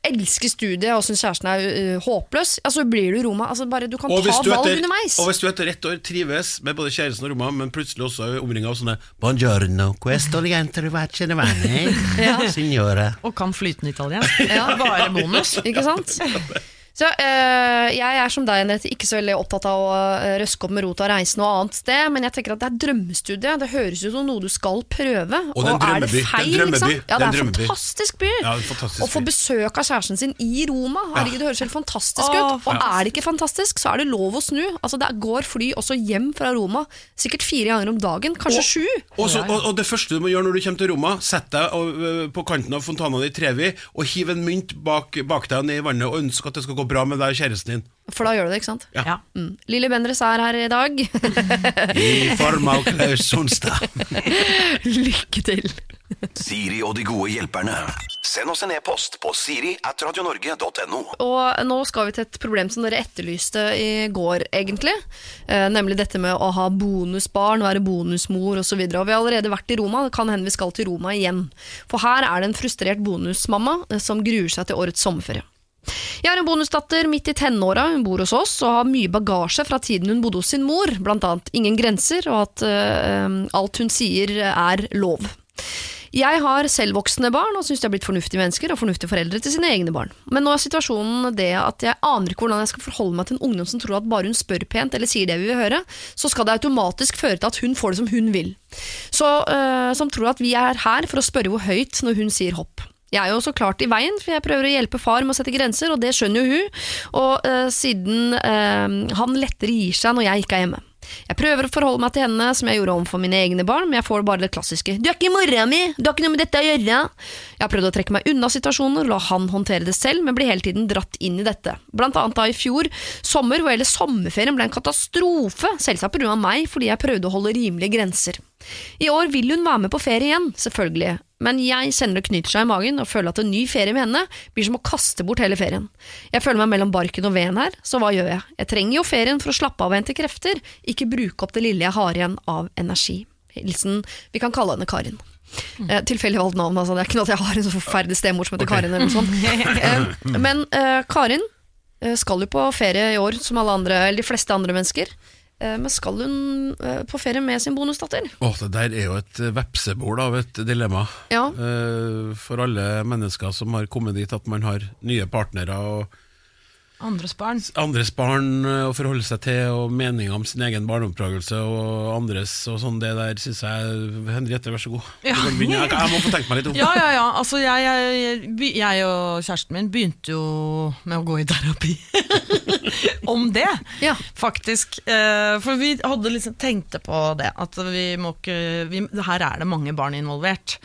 elsker studiet og syns kjæresten er uh, håpløs, ja, så blir du Roma. Altså, bare, du kan Og ta valg etter, underveis. og hvis du etter ett år trives med både kjæresten og Roma, men plutselig også er omringa av sånne Buongiorno, questo vane, signore. Og kan flytende italiensk. Ja. Bare bonus. Ikke sant? Så øh, Jeg er som deg, Henriette, ikke så veldig opptatt av å øh, røske opp med rota og reise noe annet sted, men jeg tenker at det er drømmestudie. Det høres ut som noe du skal prøve. Og det er er det. Det feil, drømmeby. liksom? Ja, det er en fantastisk by. Ja, fantastisk Å få besøk av kjæresten sin i Roma, herregud, det høres helt fantastisk ut. Og er det ikke fantastisk, så er det lov å snu. Altså, Det går fly også hjem fra Roma, sikkert fire ganger om dagen, kanskje sju. Og, og, og det første du må gjøre når du kommer til Roma, sett deg på kanten av fontana di Trevi og hiv en mynt bak, bak deg ned i vannet og ønsk at det skal gå bra med deg og kjæresten din. For da gjør du det, ikke sant? Ja. Ja. Mm. Lilly Bendriss er her i dag. I form av Klaus Sonstad. Lykke til. Siri og de gode hjelperne. Send oss en e-post på siri at radionorge.no. Og nå skal vi til et problem som dere etterlyste i går, egentlig. Eh, nemlig dette med å ha bonusbarn, være bonusmor osv. Og vi har allerede vært i Roma, det kan hende vi skal til Roma igjen. For her er det en frustrert bonusmamma eh, som gruer seg til årets sommerferie. Jeg har en bonusdatter midt i tenåra, hun bor hos oss og har mye bagasje fra tiden hun bodde hos sin mor, blant annet ingen grenser og at uh, alt hun sier er lov. Jeg har selvvoksende barn og syns de har blitt fornuftige mennesker og fornuftige foreldre til sine egne barn. Men nå er situasjonen det at jeg aner ikke hvordan jeg skal forholde meg til en ungdom som tror at bare hun spør pent eller sier det vi vil høre, så skal det automatisk føre til at hun får det som hun vil. Så, øh, som tror at vi er her for å spørre hvor høyt når hun sier hopp. Jeg er jo så klart i veien, for jeg prøver å hjelpe far med å sette grenser, og det skjønner jo hun, og uh, siden uh, han lettere gir seg når jeg ikke er hjemme. Jeg prøver å forholde meg til henne som jeg gjorde overfor mine egne barn, men jeg får bare det klassiske 'du er ikke mora mi, du har ikke noe med dette å gjøre'. Jeg har prøvd å trekke meg unna situasjoner la han håndtere det selv, men blir hele tiden dratt inn i dette. Blant annet da i fjor sommer, hvor hele sommerferien ble en katastrofe, selvsagt pga. meg, fordi jeg prøvde å holde rimelige grenser. I år vil hun være med på ferie igjen, selvfølgelig, men jeg kjenner det knyter seg i magen og føler at en ny ferie med henne blir som å kaste bort hele ferien. Jeg føler meg mellom barken og veden her, så hva gjør jeg? Jeg trenger jo ferien for å slappe av og hente krefter, ikke bruke opp det lille jeg har igjen av energi. Hilsen, vi kan kalle henne Karin. Eh, tilfeldig valgt navn, altså. Det er ikke noe at jeg har en så forferdelig stemor som heter okay. Karin. eller noe sånt. Eh, men eh, Karin eh, skal jo på ferie i år, som alle andre, eller de fleste andre mennesker. Eh, men skal hun eh, på ferie med sin bonusdatter? Åh, det der er jo et eh, vepsebol av et dilemma. Ja. Eh, For alle mennesker som har kommet dit at man har nye partnere og Andres barn. andres barn å forholde seg til, og meninger om sin egen barneoppdragelse og andres og sånn, det der syns jeg Henriette, vær så god. Ja. begynne. Jeg, jeg må få tenke meg litt om. Ja, ja, ja. Altså, jeg, jeg, jeg, jeg og kjæresten min begynte jo med å gå i terapi. Om det, Ja. faktisk. Eh, for vi hadde liksom tenkte på det, at vi må ikke vi, Her er det mange barn involvert.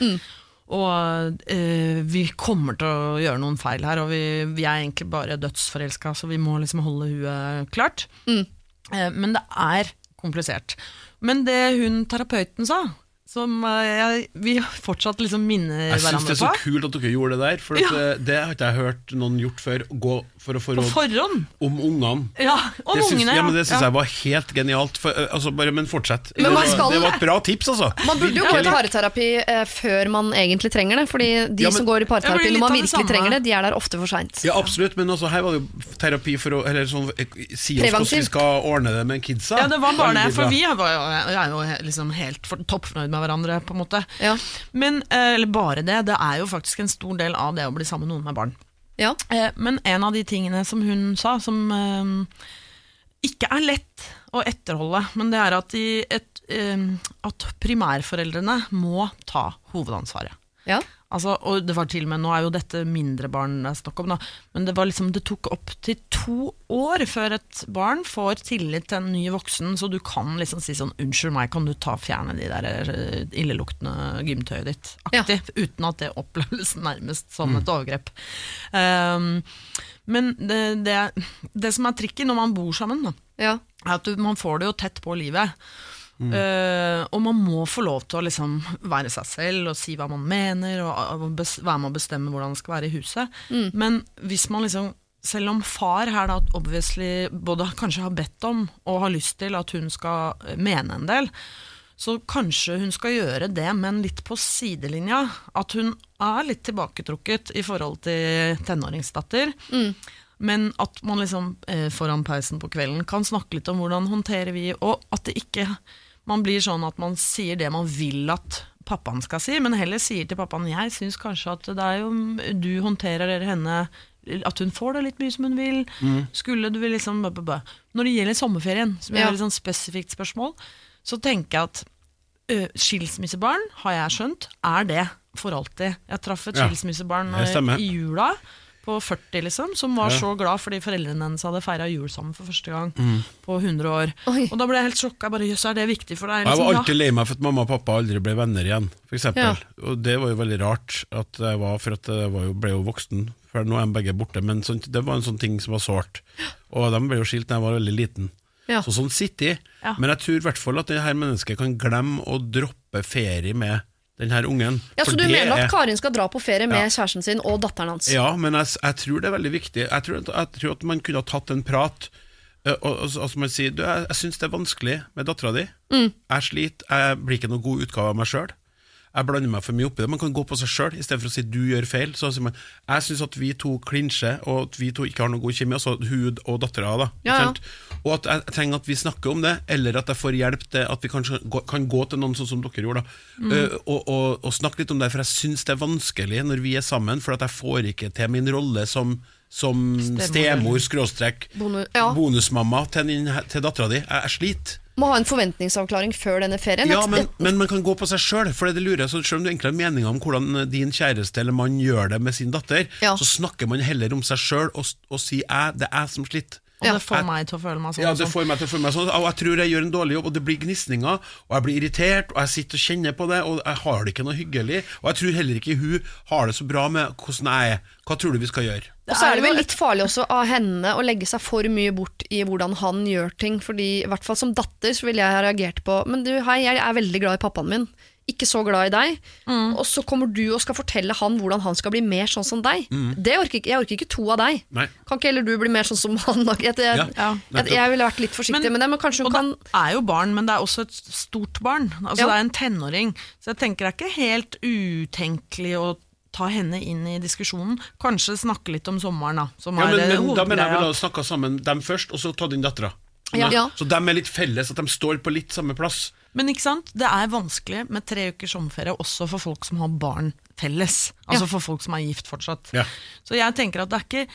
Og eh, vi kommer til å gjøre noen feil her, og vi, vi er egentlig bare dødsforelska, så vi må liksom holde huet klart. Eh, men det er komplisert. Men det hun terapeuten sa, som eh, jeg, vi fortsatt liksom minner Jeg syns det er så på kult at dere gjorde det der, for at, det, det har ikke jeg hørt noen gjort før. Gå for å få råd forhånd. om ungene. Ja, om Det syns, ungene, ja, men det syns ja. jeg var helt genialt. For, eh, altså, bare, men fortsett. Men det, man var, skal- det var et bra tips, altså. Man burde jo gå i parterapi pareterapi eh, før man egentlig trenger det. Fordi de Ja, men- som går i parterapi pareterapi når man virkelig trenger det, de er der ofte for seint. Ja, absolutt, men også her var det jo terapi for å eller sånn, eh, si oss hvordan vi skal ordne det med kidsa. Ja, det var bare det, for vi er jo liksom helt for, toppfornøyd med hverandre, på en måte. Ja. Men, eh, eller bare det, det er jo faktisk en stor del av det å bli sammen med noen med barn. Ja. Eh, Men en av de tingene som hun sa, som eh, ikke er lett å etterholde, men det er at, de, et, eh, at primærforeldrene må ta hovedansvaret. Ja. Altså, og det var til og med, Nå er jo dette mindre barn det er snakk om, da, men det, var liksom, det tok opp til to år før et barn får tillit til en ny voksen, så du kan liksom si sånn 'Unnskyld meg, kan du ta fjerne de der eh, illeluktende gymtøyet ditt?' aktig, uten at det oppleves nærmest som et overgrep. Um, men det, det, det som er tricky når man bor sammen, da, Ja. er at du, man får det jo tett på livet. Eh, og man må få lov til å liksom være seg selv og si hva man mener, og, og bes, være med å bestemme hvordan det skal være i huset. Men hvis man liksom selv om far her da obviously både kanskje har bedt om og har lyst til at hun skal eh, mene en del, så kanskje hun skal gjøre det, men litt på sidelinja. At hun er litt tilbaketrukket i forhold til tenåringsdatter. Men at man liksom eh, foran pausen på kvelden kan snakke litt om hvordan håndterer vi, og at det ikke man blir sånn at man sier det man vil at pappaen skal si, men heller sier til pappaen jeg syns kanskje at det er jo du håndterer henne at hun får det litt mye som hun vil. Skulle du vil liksom bø, bø, bø. Når det gjelder sommerferien, som er Ja. et sånn spesifikt spørsmål, så tenker jeg at ø, skilsmissebarn, har jeg skjønt, er det for alltid. Jeg traff et Ja, skilsmissebarn stemmer. i jula på 40, liksom, som var Ja. så glad fordi foreldrene hennes hadde feira jul sammen for første gang Mm. på 100 år. Oi. Og da ble jeg helt sjokka. Bare, Jøss, er det viktig for deg? Jeg var Liksom, alltid lei meg for at mamma og pappa aldri ble venner igjen, for eksempel. Ja. Og det var jo veldig rart at jeg var, for at jeg var jo, ble jo voksen, for nå er de begge borte, men sånt, det var en sånn ting som var sårt. Og de ble jo skilt da jeg var veldig liten. Ja. Så sånn sitter jeg. Ja. Men jeg tror i hvert fall at det her mennesket kan glemme å droppe ferie med den her ungen. Ja, Så du mener at Karin skal dra på ferie med Ja. kjæresten sin og datteren hans? Ja, men jeg, jeg tror det er veldig viktig. Jeg tror, jeg tror at man kunne ha tatt en prat. eh, Og, og, og så man sier du, jeg, jeg syns det er vanskelig med dattera di. Mm. Jeg sliter, jeg blir ikke noen god utgave av meg sjøl. Jeg blander meg for mye opp i det. Man kan gå på seg sjøl istedenfor å si du gjør feil. Så sier man jeg syns at vi to klinsjer, og at vi to ikke har noe god kjemi, altså hun og dattera, da. Ja, ja. Og at jeg trenger at vi snakker om det, eller at jeg får hjelp til at vi kanskje kan gå til noen sånn som dere gjorde, da. Mm. Uh, og, og, og snakke litt om det, for jeg syns det er vanskelig når vi er sammen, for at jeg får ikke til min rolle som som stemor, skråstrek, Bonu- ja. bonusmamma til, din- til dattera di. Jeg, jeg sliter. Må ha en forventningsavklaring før denne ferien. Ja, men, men man kan gå på seg sjøl, for det lurer så Selv om du egentlig har meninger om hvordan din kjæreste eller mann gjør det med sin datter, Ja. så snakker man heller om seg sjøl og, og sier jeg, det er jeg som sliter. Og Ja. det får meg til å føle meg sånn. Ja, det sånn. får meg til å føle meg sånn Og jeg tror jeg gjør en dårlig jobb Og det blir gnisninger Og jeg blir irritert Og jeg sitter og kjenner på det Og jeg har det ikke noe hyggelig Og jeg tror heller ikke hun har det så bra med hvordan jeg er Hva tror du vi skal gjøre? Og så er det vel litt farlig også av henne å legge seg for mye bort i hvordan han gjør ting. Fordi i hvert fall som datter så ville jeg ha reagert på Men du, hei, jeg er veldig glad i pappaen min. Ikke så glad i deg. Mm. Og så kommer du og skal fortelle han hvordan han skal bli mer sånn som deg. Det orker ikke, jeg orker ikke to av deg. Nei. Kan ikke heller du bli mer sånn som han? Jeg, jeg, Ja, jeg, jeg ville vært litt forsiktig Men- med det, men kanskje hun Og kan det er jo barn, men det er også et stort barn. Altså Ja. Det er en tenåring. Så jeg tenker det er ikke helt utenkelig å ta henne inn i diskusjonen. Kanskje snakke litt om sommeren, da. Som Ja, men, er men da mener jeg vi la snakke sammen dem først Og så ta din dattera Ja. Ja. Så dem er litt felles At de står på litt samme plass Men ikke sant? det er vanskelig med tre ukers sommerferie også for folk som har barn felles. Altså Ja. for folk som er gift fortsatt. Ja. Så jeg tenker at det er ikke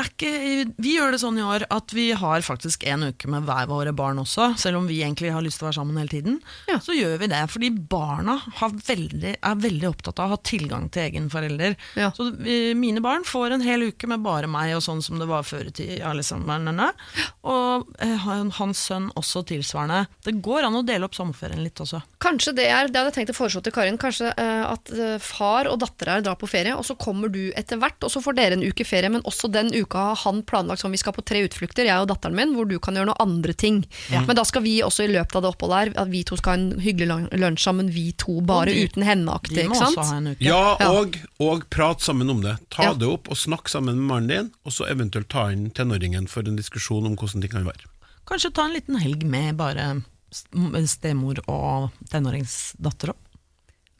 ikke, vi gjør det sånn i år at vi har faktisk en uke med hver våre barn også, selv om vi egentlig har lyst til å være sammen hele tiden. Ja. Så gjør vi det, fordi barna har veldig, er veldig opptatt av å ha tilgang til egen forelder. Ja. Så mine barn får en hel uke med bare meg, og sånn som det var før i tida. Liksom, og eh, hans sønn også tilsvarende. Det går an å dele opp sommerferien litt også. Kanskje det er, det hadde jeg tenkt å foreslå til Karin, kanskje eh, at eh, far og datter her drar på ferie, og så kommer du etter hvert, og så får dere en uke ferie, men også den uka har han planlagt sånn, vi skal på tre utflukter, jeg og datteren min, hvor du kan gjøre noe andre ting. Men da skal vi også i løpet av det oppholdet her, at vi to skal ha en hyggelig lunsj sammen, vi to, bare de- uten henne-aktig, ikke sant? Ja, Ja. og, og prat sammen om det Ta Ja. det opp og snakk sammen med mannen din Og så eventuelt ta inn tenåringen For en diskusjon om hvordan ting kan være Kanskje ta en liten helg med bare stemor og tenåringsdatter òg.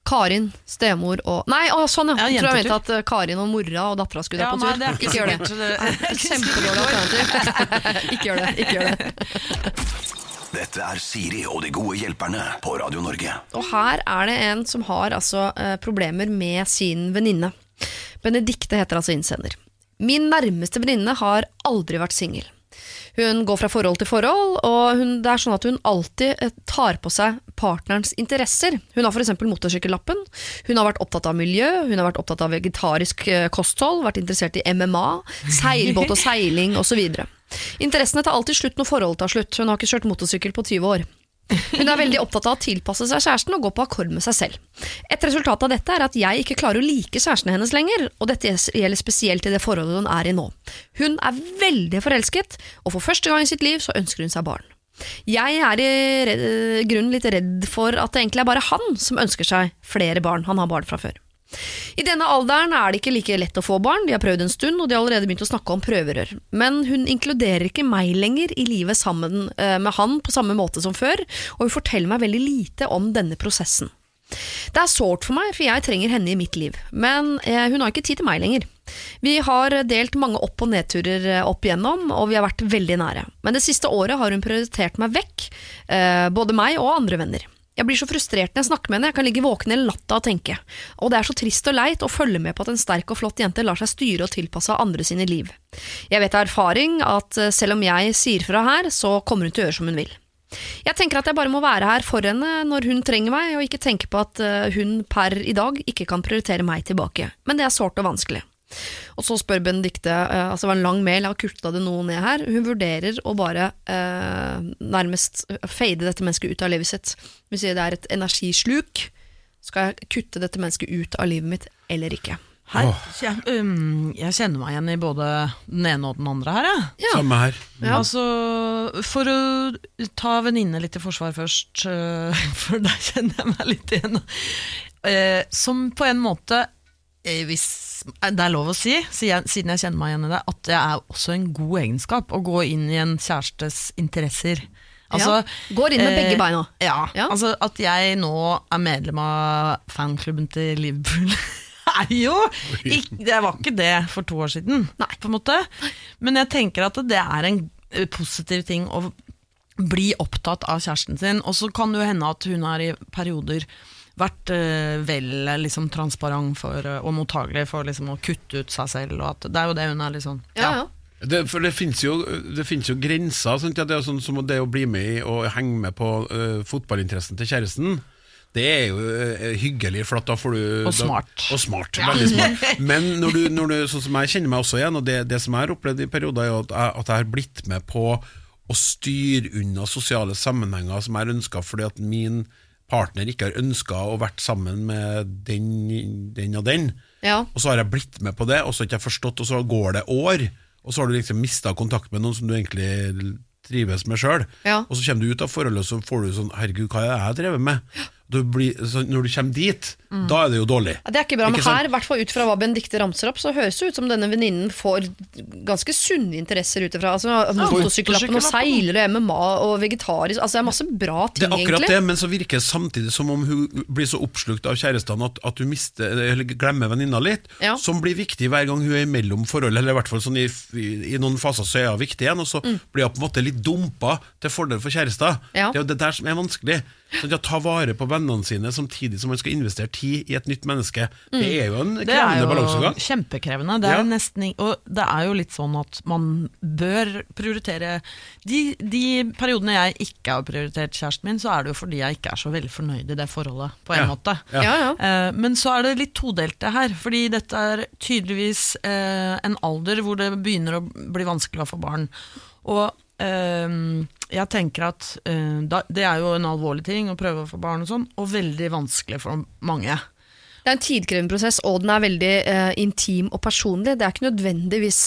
Karin, stemor og Nei, å, sånn ja! Ja, jeg tror jeg mente at eh, Karin og mora og dattera skulle dra på tur. ikke gjør det. Kjempedårlig alternativ. ikke gjør det. Ikke gjør det. Dette er Siri og de gode hjelperne på Radio Norge. Og her er det en som har altså, eh, problemer med sin venninne. Benedikte heter altså innsender. Min nærmeste venninne har aldri vært singel. Hun går fra forhold til forhold, og hun, det er sånn at hun alltid eh, tar på seg partnerens interesser. Hun har f.eks. motorsykkellappen, hun har vært opptatt av miljø, hun har vært opptatt av vegetarisk eh, kosthold, vært interessert i MMA, seilbåt og seiling osv. Interessene tar alltid slutt når forholdet tar slutt. Hun har ikke kjørt motorsykkel på 20 år. Hun er veldig opptatt av å tilpasse seg kjæresten og gå på akkord med seg selv. Et resultat av dette er at jeg ikke klarer å like kjæresten hennes lenger, og dette gjelder spesielt i det forholdet hun er i nå. Hun er veldig forelsket, og for første gang i sitt liv så ønsker hun seg barn. Jeg er i grunnen litt redd for at det egentlig er bare han som ønsker seg flere barn. Han har barn fra før. I denne alderen er det ikke like lett å få barn, de har prøvd en stund, og de har allerede begynt å snakke om prøverør. Men hun inkluderer ikke meg lenger i livet sammen eh, med han på samme måte som før, og hun forteller meg veldig lite om denne prosessen. Det er sårt for meg, for jeg trenger henne i mitt liv, men eh, hun har ikke tid til meg lenger. Vi har delt mange opp- og nedturer eh, opp igjennom, og vi har vært veldig nære. Men det siste året har hun prioritert meg vekk, både meg og andre venner. Jeg blir så frustrert når jeg snakker med henne, jeg kan ligge våken i latta og tenke. Og det er så trist og leit å følge med på at en sterk og flott jente lar seg styre og tilpasse andre sine liv. Jeg vet av erfaring at eh, selv om jeg sier fra her, så kommer hun til å gjøre som hun vil. Jeg tenker at jeg bare må være her for henne når hun trenger meg, og ikke tenke på at eh, hun per i dag ikke kan prioritere meg tilbake. Men det er sårt og vanskelig. Og så spør Benedicte, eh, altså det var en lang mail, jeg har kutta det noe ned her, hun vurderer å bare eh, nærmest fade dette mennesket ut av livet sitt. Hun sier det er et energisluk. Skal jeg kutte dette mennesket ut av livet mitt, eller ikke? Her, jeg, um, jeg kjenner meg igjen i både den ene og den andre her. Jeg. Ja. Samme her Ja. Altså, for å ta venninne litt i forsvar først, øh, for der kjenner jeg meg litt igjen. Uh, som på en måte, eh, hvis det er lov å si, siden jeg, kjenner meg igjen i det, at det er også en god egenskap å gå inn i en kjærestes interesser. Altså, Ja. Går inn med begge beina. Ja, Ja. altså At jeg nå er medlem av fanklubben til Liverpool er jo ikke, Det var ikke det for to år siden, Nei. på en måte. Men jeg tenker at det er en eh, positiv ting å bli opptatt av kjæresten sin. Og så kan det jo hende at hun er i perioder vært eh, vel liksom, transparent for, eh, og mottagelig for liksom, å kutte ut seg selv. Og at, det er jo det hun er liksom Ja, ja. Det, for det finnes jo, det finnes jo grenser. Sant? Ja, det er jo sånn som det å bli med i og henge med på uh, fotballinteressen til kjæresten. Det er jo eh, hyggelig, for da får du Og smart. Da, og smart, veldig smart. Men når du, når du, sånn som jeg kjenner meg også igjen, og det, det som jeg har opplevd i perioder, er at jeg, at jeg har blitt med på å styre unna sosiale sammenhenger som jeg ønska, fordi at min partner ikke har ønska å vært sammen med den, den og den. Ja. Og så har jeg blitt med på det, og så har jeg ikke forstått, og så går det år, og så har du liksom mista kontakt med noen som du egentlig trives med sjøl. Ja. Og så kommer du ut av forholdet, og så får du sånn Herregud, hva er det jeg drevet med? Du blir, så når du kommer dit, da er det jo dårlig. Ja, Det er ikke bra, men Ikke her, i hvert fall ut fra hva Benedicte ramser opp, så høres det ut som denne venninnen får ganske sunne interesser ut ifra. Altså, Motorsykkellappen og seiler og MMA og vegetarisk. Altså, det er masse bra ting Det er akkurat egentlig. det, men så virker det samtidig som om hun blir så oppslukt av kjærestene at, at hun mister, eller glemmer venninna litt, Ja. som blir viktig hver gang hun er imellom forhold, eller i hvert fall sånn i, i, i noen faser så er hun viktig igjen, og så blir hun på en måte litt dumpa til fordel for kjærester. Mm. Det er jo det der som er vanskelig. Sånn at Ta vare på vennene sine samtidig som man skal investere tid i et nytt menneske. Det er jo en er krevende balansegang. kjempekrevende. Det er, Ja. nesten, og det er jo litt sånn at man bør prioritere de, de periodene jeg ikke har prioritert kjæresten min, så er det jo fordi jeg ikke er så veldig fornøyd i det forholdet, på en Ja. måte. Ja. Ja, ja. Eh, Men så er det litt todelt det her, fordi dette er tydeligvis eh, en alder hvor det begynner å bli vanskelig å få barn. Og eh, jeg tenker at uh, det er jo en alvorlig ting å prøve å få barn og sånn, og veldig vanskelig for mange. Det er en tidkrevende prosess, og den er veldig uh, intim og personlig. Det er ikke nødvendigvis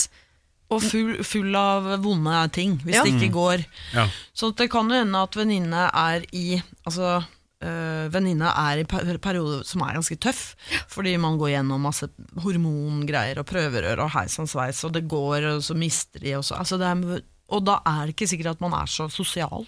Og full, full av vonde ting, hvis Ja. det ikke går. Ja. Så det kan jo hende at venninne er i Altså øh, venninne er i per periode som er ganske tøff, fordi man går gjennom masse hormongreier og prøverør og heis og sveis, og det går, og så mister de, også altså det er, Og da er det ikke sikkert at man er så sosial,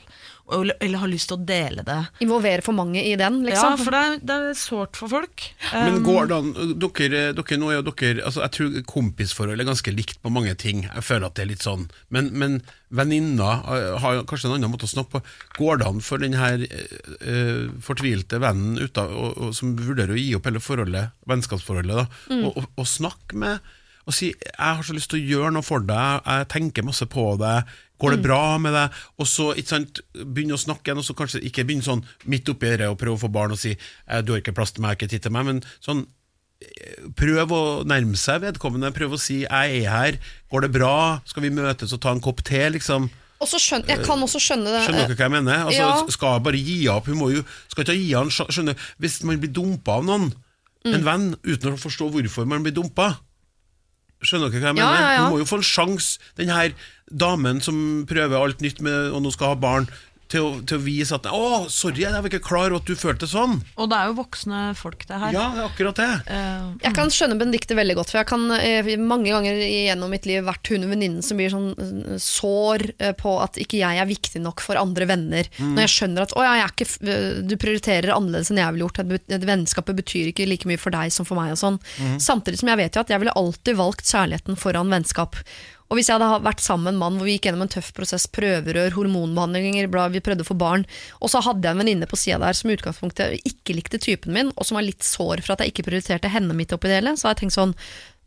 eller, eller har lyst til å dele det. Involvere for mange i den, Ja, liksom. for det er, det er sårt for folk. Men Um, går det an dere, dere, nå er jo dere altså Jeg tror kompisforhold er ganske likt på mange ting. Jeg føler at det er litt sånn. Men, men venninner eh, har kanskje en annen måte å snakke på. Går det an for den her eh, fortvilte vennen ute, og, og, som vurderer å gi opp hele forholdet, vennskapsforholdet, da, Mm. og, og, og snakke med og si 'jeg har så lyst til å gjøre noe for deg, jeg tenker masse på deg', 'går Mm. det bra med deg?' Og så sant, begynne å snakke igjen, og så kanskje ikke begynne sånn midt oppi det og prøve å få barn og si eh, 'du har ikke plass til meg, ikke titt til meg', men sånn Prøv å nærme seg vedkommende. Prøv å si 'jeg er her', 'går det bra', 'skal vi møtes og ta en kopp te', liksom. Og så skjønner, jeg kan også skjønne det. Skjønner dere hva jeg mener? Altså, Ja. Skal jeg bare gi opp? Hun må jo, skal ikke gi han skjønner, Hvis man blir dumpa av noen, Mm. en venn, uten å forstå hvorfor man blir dumpa Skjønner dere hva jeg Ja, mener? ja, ja. Hun må jo få en sjanse, den her damen som prøver alt nytt med, og nå skal ha barn, til å, til å vise at 'Å, sorry, jeg var ikke klar over at du følte sånn'. og det er jo voksne folk, det her. Ja, det er akkurat det. Eh, Jeg kan skjønne Benedicte veldig godt, for jeg kan eh, mange ganger gjennom mitt liv vært hun venninnen som blir sånn eh, sår på at ikke jeg er viktig nok for andre venner. Når jeg skjønner at å, ja, jeg er ikke, du prioriterer annerledes enn jeg ville gjort, at vennskapet betyr ikke like mye for deg som for meg. og sånn. Samtidig som jeg vet jo at jeg ville alltid valgt kjærligheten foran vennskap. Og hvis jeg hadde vært sammen med en mann hvor vi gikk gjennom en tøff prosess, prøverør, hormonbehandlinger, bla, vi prøvde å få barn, og så hadde jeg en venninne på sida der som i utgangspunktet ikke likte typen min, og som var litt sår for at jeg ikke prioriterte henne midt oppi det hele, så har jeg tenkt sånn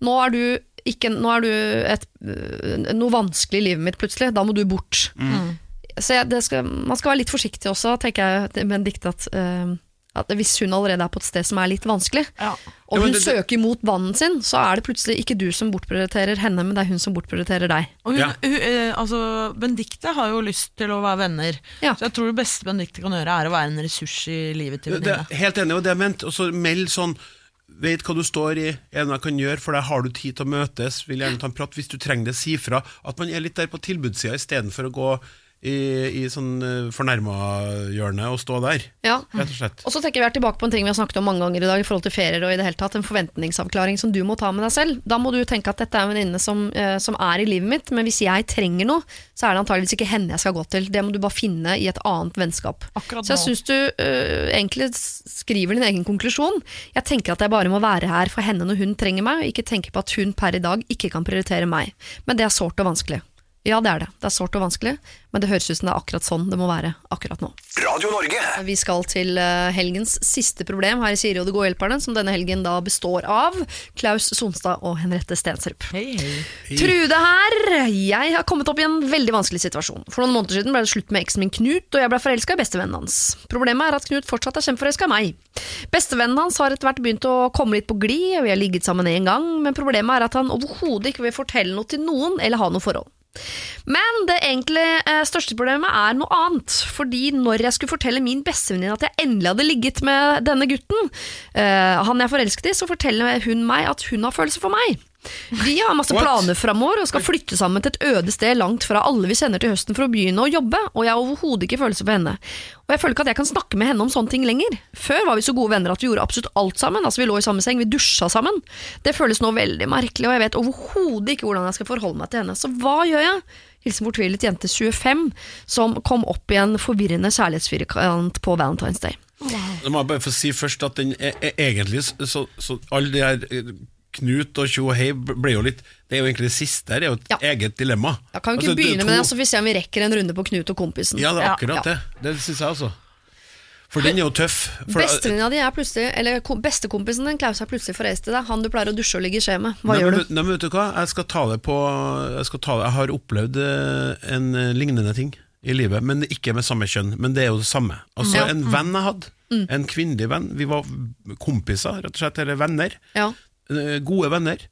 Nå er du, ikke, nå er du et, øh, noe vanskelig i livet mitt plutselig, da må du bort. Så jeg, det skal, man skal være litt forsiktig også, tenker jeg med en dikt at, øh, at hvis hun allerede er på et sted som er litt vanskelig, ja. og Ja, hun det- søker mot vannen sin, så er det plutselig ikke du som bortprioriterer henne, men det er hun som bortprioriterer deg. Og hun, Ja. hun, eh, altså, Benedicte har jo lyst til å være venner. Ja. Så jeg tror det beste Benedicte kan gjøre, er å være en ressurs i livet til venninna. helt enig, og det er ment. Og så meld sånn Vet hva du står i, er det jeg kan gjøre for deg, har du tid til å møtes, vil gjerne ta en prat. Hvis du trenger det, si fra. At man er litt der på tilbudssida istedenfor å gå i, i sånn fornærma-hjørnet og stå der, Ja. rett og slett. Og så tenker vi er tilbake på en ting vi har snakket om mange ganger i dag i forhold til ferier og i det hele tatt, en forventningsavklaring som du må ta med deg selv. Da må du tenke at dette er en venninne som, eh, som er i livet mitt, men hvis jeg trenger noe, så er det antageligvis ikke henne jeg skal gå til. Det må du bare finne i et annet vennskap. Akkurat Så jeg syns du øh, egentlig skriver din egen konklusjon. Jeg tenker at jeg bare må være her for henne når hun trenger meg, og ikke tenke på at hun per i dag ikke kan prioritere meg. Men det er sårt og vanskelig. Ja, det er det. Det er sårt og vanskelig, men det høres ut som det er akkurat sånn det må være akkurat nå. Radio Norge. Vi skal til eh, helgens siste problem her i Siri og de gode hjelperne, som denne helgen da består av Klaus Sonstad og Henriette Stensrup. Hei, hei. Trude her! Jeg har kommet opp i en veldig vanskelig situasjon. For noen måneder siden ble det slutt med eksen min Knut, og jeg ble forelska i bestevennen hans. Problemet er at Knut fortsatt er kjempeforelska i meg. Bestevennen hans har etter hvert begynt å komme litt på glid, og vi har ligget sammen én gang, men problemet er at han overhodet ikke vil fortelle noe til noen eller ha noe forhold. Men det egentlig eh, største problemet er noe annet. Fordi når jeg skulle fortelle min bestevenninne at jeg endelig hadde ligget med denne gutten, eh, han jeg forelsket i, så forteller hun meg at hun har følelser for meg. Vi har masse What? planer framover og skal flytte sammen til et øde sted langt fra alle vi kjenner til høsten for å begynne å jobbe, og jeg har overhodet ikke følelser for henne. Og jeg føler ikke at jeg kan snakke med henne om sånne ting lenger. Før var vi så gode venner at vi gjorde absolutt alt sammen. Altså Vi lå i samme seng, vi dusja sammen. Det føles nå veldig merkelig, og jeg vet overhodet ikke hvordan jeg skal forholde meg til henne. Så hva gjør jeg? Hilsen fortvilet jente 25 som kom opp i en forvirrende kjærlighetsfirkant på Valentine's Day. Da må jeg bare få si først at den er, er egentlig så, så, så alle de her eh, Knut og tjo og hei ble jo litt Det er jo egentlig det siste her, er jo et Ja. eget dilemma. Da kan vi ikke Altså, begynne to- med det, så får vi se om vi rekker en runde på Knut og kompisen. Ja, det er akkurat Ja. det. Det syns jeg også. For den er jo tøff. Bestevenninna di er plutselig Eller bestekompisen din Klaus er plutselig forelsket i deg. Han du pleier å dusje og ligge i skje med. Hva Nei, gjør men, du? Nei, men vet du hva? Jeg skal ta det på Jeg, skal ta det. jeg har opplevd eh, en eh, lignende ting i livet, men ikke med samme kjønn. Men det er jo det samme. Altså Ja. En venn jeg hadde, en kvinnelig venn. Vi var kompiser, rett og slett, eller venner. Ja. Eh, Gode venner.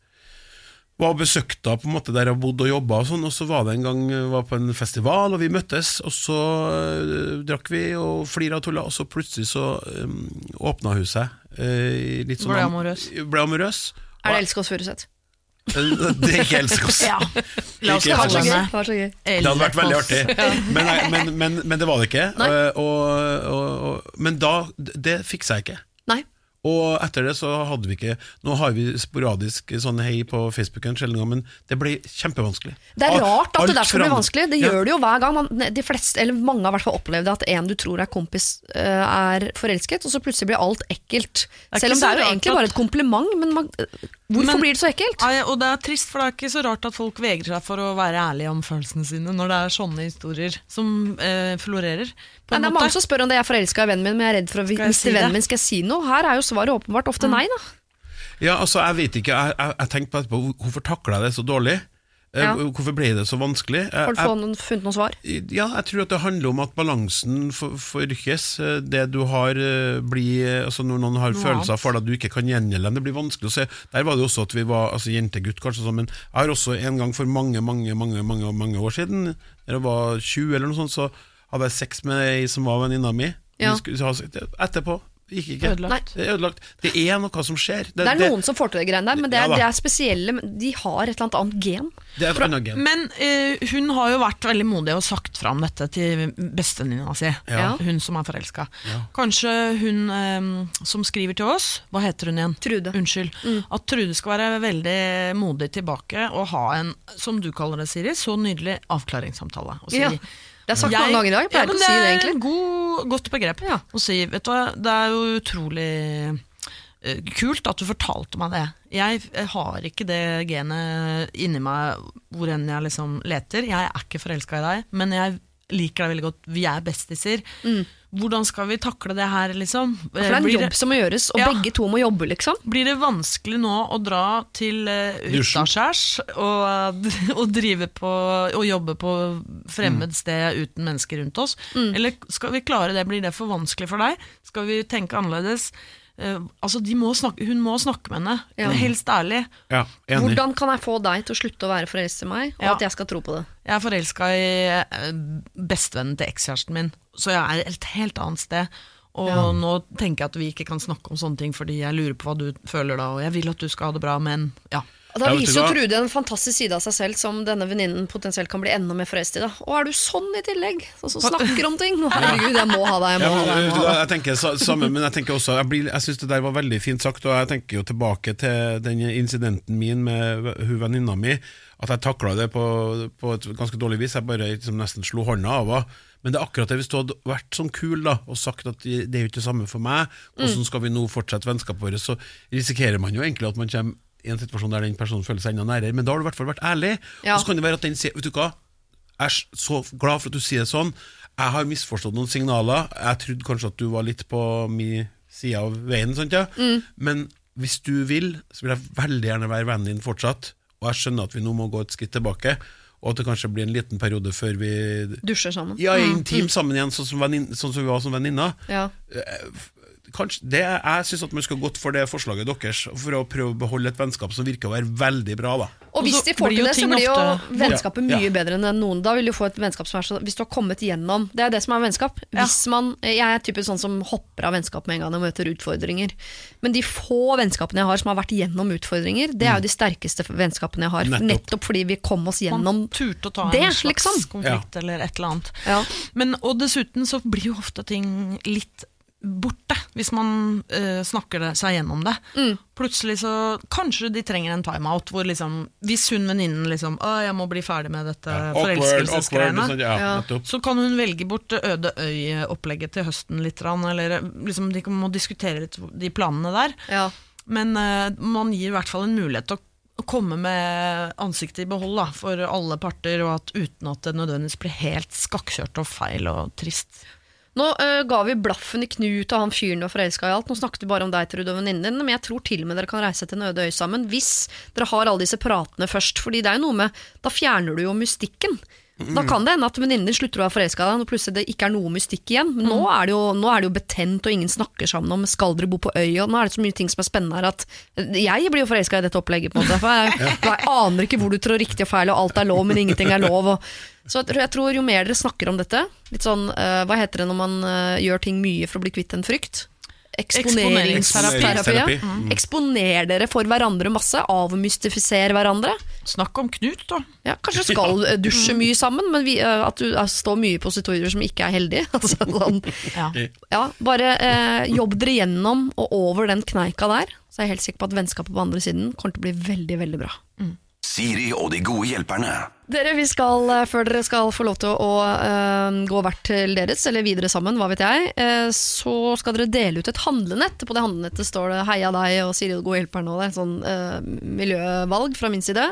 Var og besøkte henne på en måte der jeg bodde og jobba, og sånn, og så var det en gang jeg var på en festival, og vi møttes, og så eh, drakk vi og flira og tulla, og så plutselig så um, åpna hun seg. eh, litt sånn Ble amorøs. Ble amorøs. Er det Elskås Furuseth? Det er ikke Elskås. Ja. La oss Det kalle Det var så gøy. Det hadde vært veldig artig, men, nei, men, men, men det var det ikke. Og, og, og, men da Det fiksa jeg ikke. Nei. Og etter det så hadde vi ikke Nå har vi sporadisk sånn hei på Facebook en sjelden gang, men det ble kjempevanskelig. Det er rart at alt det der skal bli vanskelig. Det Ja. gjør det jo hver gang. Man, de fleste, eller mange har i hvert fall opplevd at en du tror er kompis, eh, er forelsket, og så plutselig blir alt ekkelt. Selv om det er jo egentlig bare et kompliment, men man, hvorfor Men- blir det så ekkelt? Og det er trist, for det er ikke så rart at folk vegrer seg for å være ærlige om følelsene sine når det er sånne historier som eh, florerer. På Nei, det er mange som spør om det er forelska i vennen min, men jeg er redd for å vise miste si vennen min. Skal jeg si noe? Her er jo svaret åpenbart ofte nei, da. Ja, altså, jeg vet ikke. Jeg, jeg, jeg tenkte på etterpå, hvorfor takla jeg det så dårlig? Eh, Ja. Hvorfor ble det så vanskelig? Har du noen, funnet noen svar? Ja, jeg tror at det handler om at balansen for- forrykkes. Eh, Det du har eh, blir altså Når noen har Noe følelser for deg du ikke kan gjengjelde dem, det blir vanskelig å se. Der var det også at vi var altså jente-gutt, kanskje sånn, men jeg har også en gang for mange, mange, mange, mange, mange år siden, da jeg var 20 eller noe sånt, så hadde jeg sex med ei som var venninna mi. Ja. Vi Etterpå gikk ikke. Ødelagt. Det er ødelagt. Det er noe som skjer. Det er noen som får til det greiene der, men det er, ja, det er spesielle. De har et eller annet gen. det er et annet gen. Men uh, hun har jo vært veldig modig og sagt fram dette til bestevenninna si. Ja. Hun som er forelska. Kanskje hun um, som skriver til oss, hva heter hun igjen? Trude. Unnskyld. At Trude skal være veldig modig tilbake og ha en, som du kaller det, Siri, så nydelig avklaringssamtale. Og si, Ja. Det er sagt mange ganger i dag. Jeg pleier ja, men ikke å si det, egentlig. god, godt begrep Ja. å si. Vet du hva, det er jo utrolig eh, kult at du fortalte meg det. Jeg eh, har ikke det genet inni meg hvor enn jeg liksom leter. Jeg er ikke forelska i deg, men jeg liker deg veldig godt. Vi er bestiser. Hvordan skal vi takle det her, liksom? Mm. For det er en Blir jobb som må gjøres, og Ja. begge to må jobbe, liksom. blir det vanskelig nå å dra til uh, Dusjen. og, og drive på og jobbe på fremmed sted uten mennesker rundt oss? Eller skal vi klare det? Blir det for vanskelig for deg? Skal vi tenke annerledes? Eh, altså, de må snakke, hun må snakke med henne, Ja. helst ærlig. Ja, enig. Hvordan kan jeg få deg til å slutte å være forelsket i meg, og Ja. at jeg skal tro på det? Jeg er forelska i eh, bestevennen til ekskjæresten min, så jeg er et helt annet sted. Og nå tenker jeg at vi ikke kan snakke om sånne ting fordi jeg lurer på hva du føler da, og jeg vil at du skal ha det bra, men ja. Og Da viser jo? Trude en fantastisk side av seg selv som denne venninnen potensielt kan bli enda mer forelsket i. da. Og er du sånn i tillegg? Så som snakker om ting? Herregud, jeg må ha deg, jeg må ha deg. Jeg må ha deg. jeg tenker sa- samme, men jeg tenker også Jeg, blir- jeg syns det der var veldig fint sagt, og jeg tenker jo tilbake til den incidenten min med hun venninna mi. At jeg takla det på, på et ganske dårlig vis. Jeg bare liksom nesten slo hånda av henne. Men det er akkurat det hvis du hadde vært sånn kul da og sagt at det er jo ikke det samme for meg, hvordan skal vi nå fortsette vennskapet vårt, så risikerer man jo egentlig at man kommer i en situasjon der den personen føler seg enda nærere. Men da har du i hvert fall vært ærlig. Ja. Og så kan det være at den sier Vet du hva, jeg er så glad for at du sier det sånn. Jeg har misforstått noen signaler. Jeg trodde kanskje at du var litt på min side av veien, sånt, ja? men hvis du vil, så vil jeg veldig gjerne være vennen din fortsatt. Og jeg skjønner at vi nå må gå et skritt tilbake, og at det kanskje blir en liten periode før vi Dusjer sammen. ja, er intim sammen igjen, sånn som, vennin, sånn som vi var som venninner. Ja. Kanskje, det, jeg syns at man skal gått for det forslaget deres, for å prøve å beholde et vennskap som virker å være veldig bra. da Og hvis de får til det, så blir jo ofte- vennskapet mye ja. bedre enn noen. Da vil du få et vennskap som er så Hvis du har kommet gjennom Det er det som er vennskap. Hvis man, jeg er typisk sånn som hopper av vennskap med en gang og møter utfordringer. Men de få vennskapene jeg har som har vært gjennom utfordringer, det er jo de sterkeste vennskapene jeg har. Nettopp. Nettopp, fordi vi kom oss gjennom Man turte å ta det, en slags liksom. konflikt eller et eller annet. Ja. Men, og dessuten så blir jo ofte ting litt borte, hvis man uh, snakker det, seg gjennom det. Mm. Plutselig så Kanskje de trenger en timeout, hvor liksom Hvis hun venninnen liksom Å, jeg må bli ferdig med dette awkward, forelskelsesgreiene. sånn, ja, Ja. Så kan hun velge bort det øde øy-opplegget til høsten litt, eller liksom de må diskutere litt de planene der. Ja. Men uh, man gir i hvert fall en mulighet til å å komme med ansiktet i behold da, for alle parter, og at uten at det nødvendigvis blir helt skakkjørt og feil og trist. Nå uh, ga vi blaffen i Knut og han fyren du var forelska i alt. Nå snakket vi bare om deg, Trude, og venninnen din, men jeg tror til og med dere kan reise til en øde øy sammen hvis dere har alle disse pratene først. Fordi det er jo noe med Da fjerner du jo mystikken. Da kan det hende at venninnen din slutter å være forelska i deg, og plutselig det ikke er noe mystikk igjen. Men nå, er det jo, nå er det jo betent, og ingen snakker sammen om skal dere bo på øya. Nå er det så mye ting som er spennende her at Jeg blir jo forelska i dette opplegget, på en måte. For jeg, jeg aner ikke hvor du trår riktig og feil, og alt er lov, men ingenting er lov. Og, så jeg tror, jo mer dere snakker om dette, litt sånn uh, Hva heter det når man uh, gjør ting mye for å bli kvitt en frykt? Eksponeringsterapi. Eksponeringsterapi. Mm. Eksponer dere for hverandre masse, avmystifiser hverandre. Snakk om Knut, da. Ja, kanskje skal eh, dusje mye sammen, men vi, eh, at du eh, står mye på situasjoner som ikke er heldige. Altså, sånn, Ja. ja, bare eh, jobb dere gjennom og over den kneika der, så er jeg helt sikker på at vennskapet på andre siden kommer til å bli veldig, veldig bra. Siri og de gode hjelperne. Dere, vi skal, eh, Før dere skal få lov til å uh, gå hvert til deres, eller videre sammen, hva vet jeg, uh, så skal dere dele ut et handlenett. På det handlenettet står det 'Heia deg' og 'Siri og de gode hjelperne' og det er et sånn uh, miljøvalg fra min side.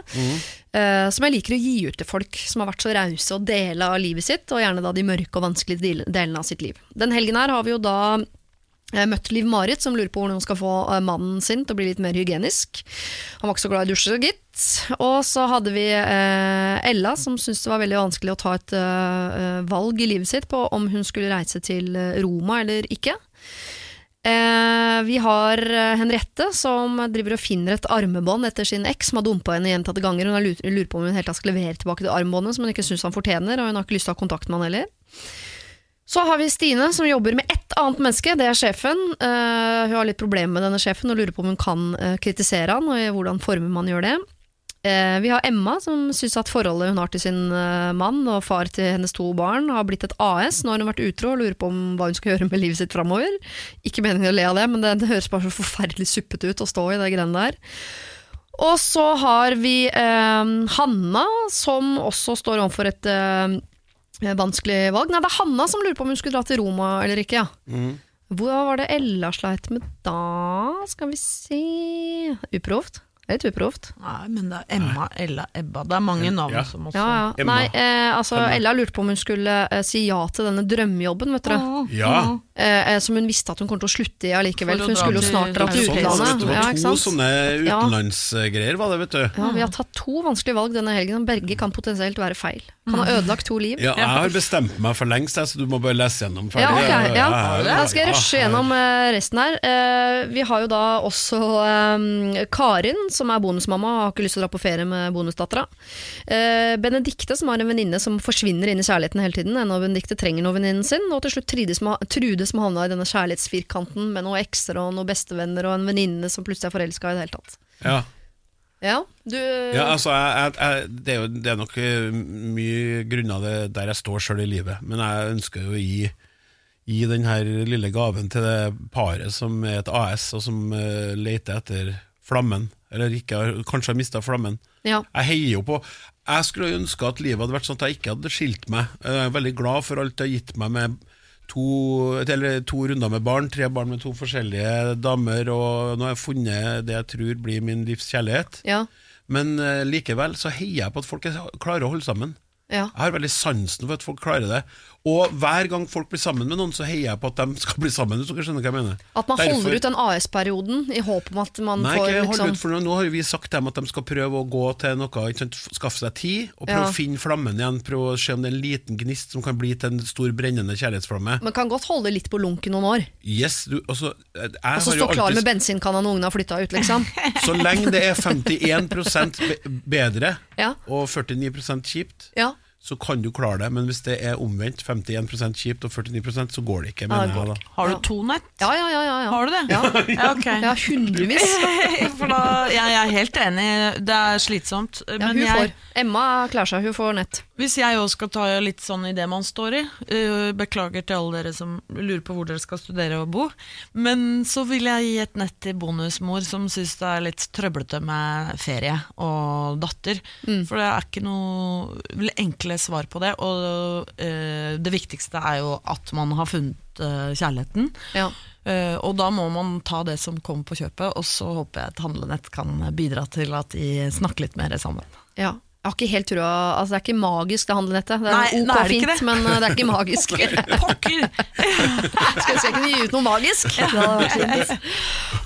eh, som jeg liker å gi ut til folk som har vært så rause og dele av livet sitt, og gjerne da de mørke og vanskelige delene av sitt liv. Den helgen her har vi jo da møtt Liv-Marit, som lurer på hvordan hun skal få eh, mannen sin til å bli litt mer hygienisk. Han var ikke så glad i dusje, gitt. Og så hadde vi eh, Ella, som syntes det var veldig vanskelig å ta et eh, valg i livet sitt på om hun skulle reise til eh, Roma eller ikke. Eh, vi har eh, Henriette, som driver og finner et armebånd etter sin eks, som har dumpa henne gjentatte ganger. Hun lurer, på om hun helt skal levere tilbake det armbåndet, som hun ikke syns han fortjener, og hun har ikke lyst til å ha kontakt med han heller. Så har vi Stine, som jobber med ett annet menneske, det er sjefen. Uh, hun har litt problemer med denne sjefen og lurer på om hun kan uh, kritisere han, og i hvordan former man gjør det. Uh, vi har Emma, som syns at forholdet hun har til sin mann og far til hennes to barn, har blitt et AS. Nå har hun vært utro og lurer på om hva hun skal gjøre med livet sitt framover. Ikke meningen å le av det, men det, det høres bare så forferdelig suppete ut å stå i det greiene der. Og så har vi Hanna, som også står overfor et vanskelig valg. Nei, det er Hanna som lurer på om hun skulle dra til Roma eller ikke. ja. Hva var det Ella sleit med da? Skal vi se Uproft? Det er litt uproft. Nei, men det er Emma, Ella, Ebba. Det er mange navn Ja. som også Ja, ja. Nei, eh, altså, Ella lurte på om hun skulle eh, si ja til denne drømmejobben, vet dere. Ja. Eh, eh, som hun visste at hun kom til å slutte i allikevel, For for hun skulle jo snart dra til utlandet. Det var to sånne utenlandsgreier, var det, vet du. Ja, vi har tatt to vanskelige valg denne helgen, og begge kan potensielt være feil. Kan ha ødelagt to liv. Ja, jeg har bestemt meg for lengst, så du må bare lese gjennom ferdig. Ja, okay, ja. ja, Da skal jeg rushe gjennom eh, resten her. Eh, vi har jo da også eh, Karin, som er bonusmamma og har ikke lyst til å dra på ferie med bonusdattera. Eh, Benedikte, som har en venninne som forsvinner inn i kjærligheten hele tiden. En av Benedikte trenger nå venninnen sin. Og til slutt Trude som, Trude som havna i denne kjærlighetsfirkanten med noen ekser og noen bestevenner og en venninne som plutselig er forelska i det hele tatt. Ja. Ja, du Ja, altså, jeg, jeg, det, er jo, det er nok eh, mye grunner det, der jeg står sjøl i livet, men jeg ønsker jo å gi, gi den her lille gaven til det paret som er et AS, og som uh, leter etter flammen, eller ikke kanskje har mista flammen. Ja. Jeg heier jo på Jeg skulle ønske at livet hadde vært sånn at jeg ikke hadde skilt meg. Jeg er veldig glad for alt det har gitt meg med to, eller to runder med barn, tre barn med to forskjellige damer, og nå har jeg funnet det jeg tror blir min livs kjærlighet. Ja. Men eh, likevel så heier jeg på at folk er, klarer å holde sammen. Ja. Jeg har veldig sansen for at folk klarer det. Og hver gang folk blir sammen med noen, så heier jeg på at de skal bli sammen. Hvis dere skjønner hva jeg mener At man Derfor- holder ut den AS-perioden i håp om at man Nei, får ikke liksom ut, for nå, har vi sagt dem at de skal prøve å gå til noe, skaffe seg tid, og prøve Ja. å finne flammen igjen. Prøve å se om det er en liten gnist som kan bli til en stor brennende kjærlighetsflamme. Man kan godt holde litt på lunken noen år, Yes, du, altså, jeg og så stå jo klar alltid med bensinkanna når ungene har flytta ut, liksom. Så lenge det er 51 be bedre Ja. og 49 kjipt, Ja. Så kan du klare det. Men hvis det er omvendt, 51% kjipt og 49% så går det ikke. Mener jeg da. Har du to nett? Ja, ja, ja. ja, ja. Har du det? Ja. Ja, ok. Ja, hundrevis. For da, jeg, jeg er helt enig, det er slitsomt. Ja, men hun jeg, får. Emma klarer seg, hun får nett. Hvis jeg òg skal ta litt sånn i det man står i øh, Beklager til alle dere som lurer på hvor dere skal studere og bo. Men så vil jeg gi et nett til bonusmor som syns det er litt trøblete med ferie og datter. For det er ikke noe enkle svar på det. Og øh, det viktigste er jo at man har funnet øh, kjærligheten. Ja. Eh, og da må man ta det som kommer på kjøpet, og så håper jeg et handlenett kan bidra til at de snakker litt mer sammen. ja. Jeg har ikke helt trua altså Det er ikke magisk, det handlenettet. Det er Nei, ok nei, er det fint, det? men uh, det er ikke magisk. Pokker! Skulle ønske jeg kunne gi ut noe magisk.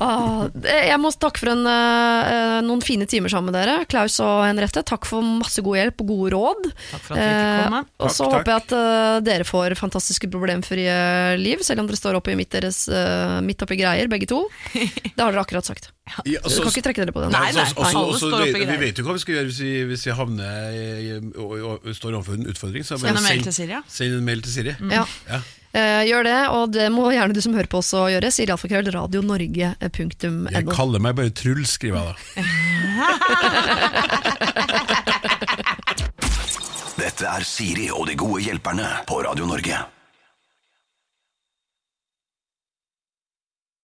Ah, jeg må takke for en, eh, noen fine timer sammen med dere. Klaus og Henriette, takk for masse god hjelp og gode råd. Takk for at vi fikk komme. Eh, og så Takk, håper jeg at eh, dere får fantastiske problemfrie liv, selv om dere står oppe i midt, deres, eh, midt oppi greier, begge to. Det har dere akkurat sagt. Ja, Du altså, kan ikke trekke dere på den. Nei, nei. nei, også, også, også, vi, vi vet jo hva vi skal gjøre hvis vi, hvis vi havner og, og, og står overfor en utfordring. Så Send en mail til Siri. Send en mail til Siri. Ja. Ja. Uh, gjør det, og det må gjerne du som hører på også gjøre. Siri alfakrøll radionorge.no. Jeg kaller meg bare Truls, skriver jeg da. Dette er Siri og de gode hjelperne på Radio Norge.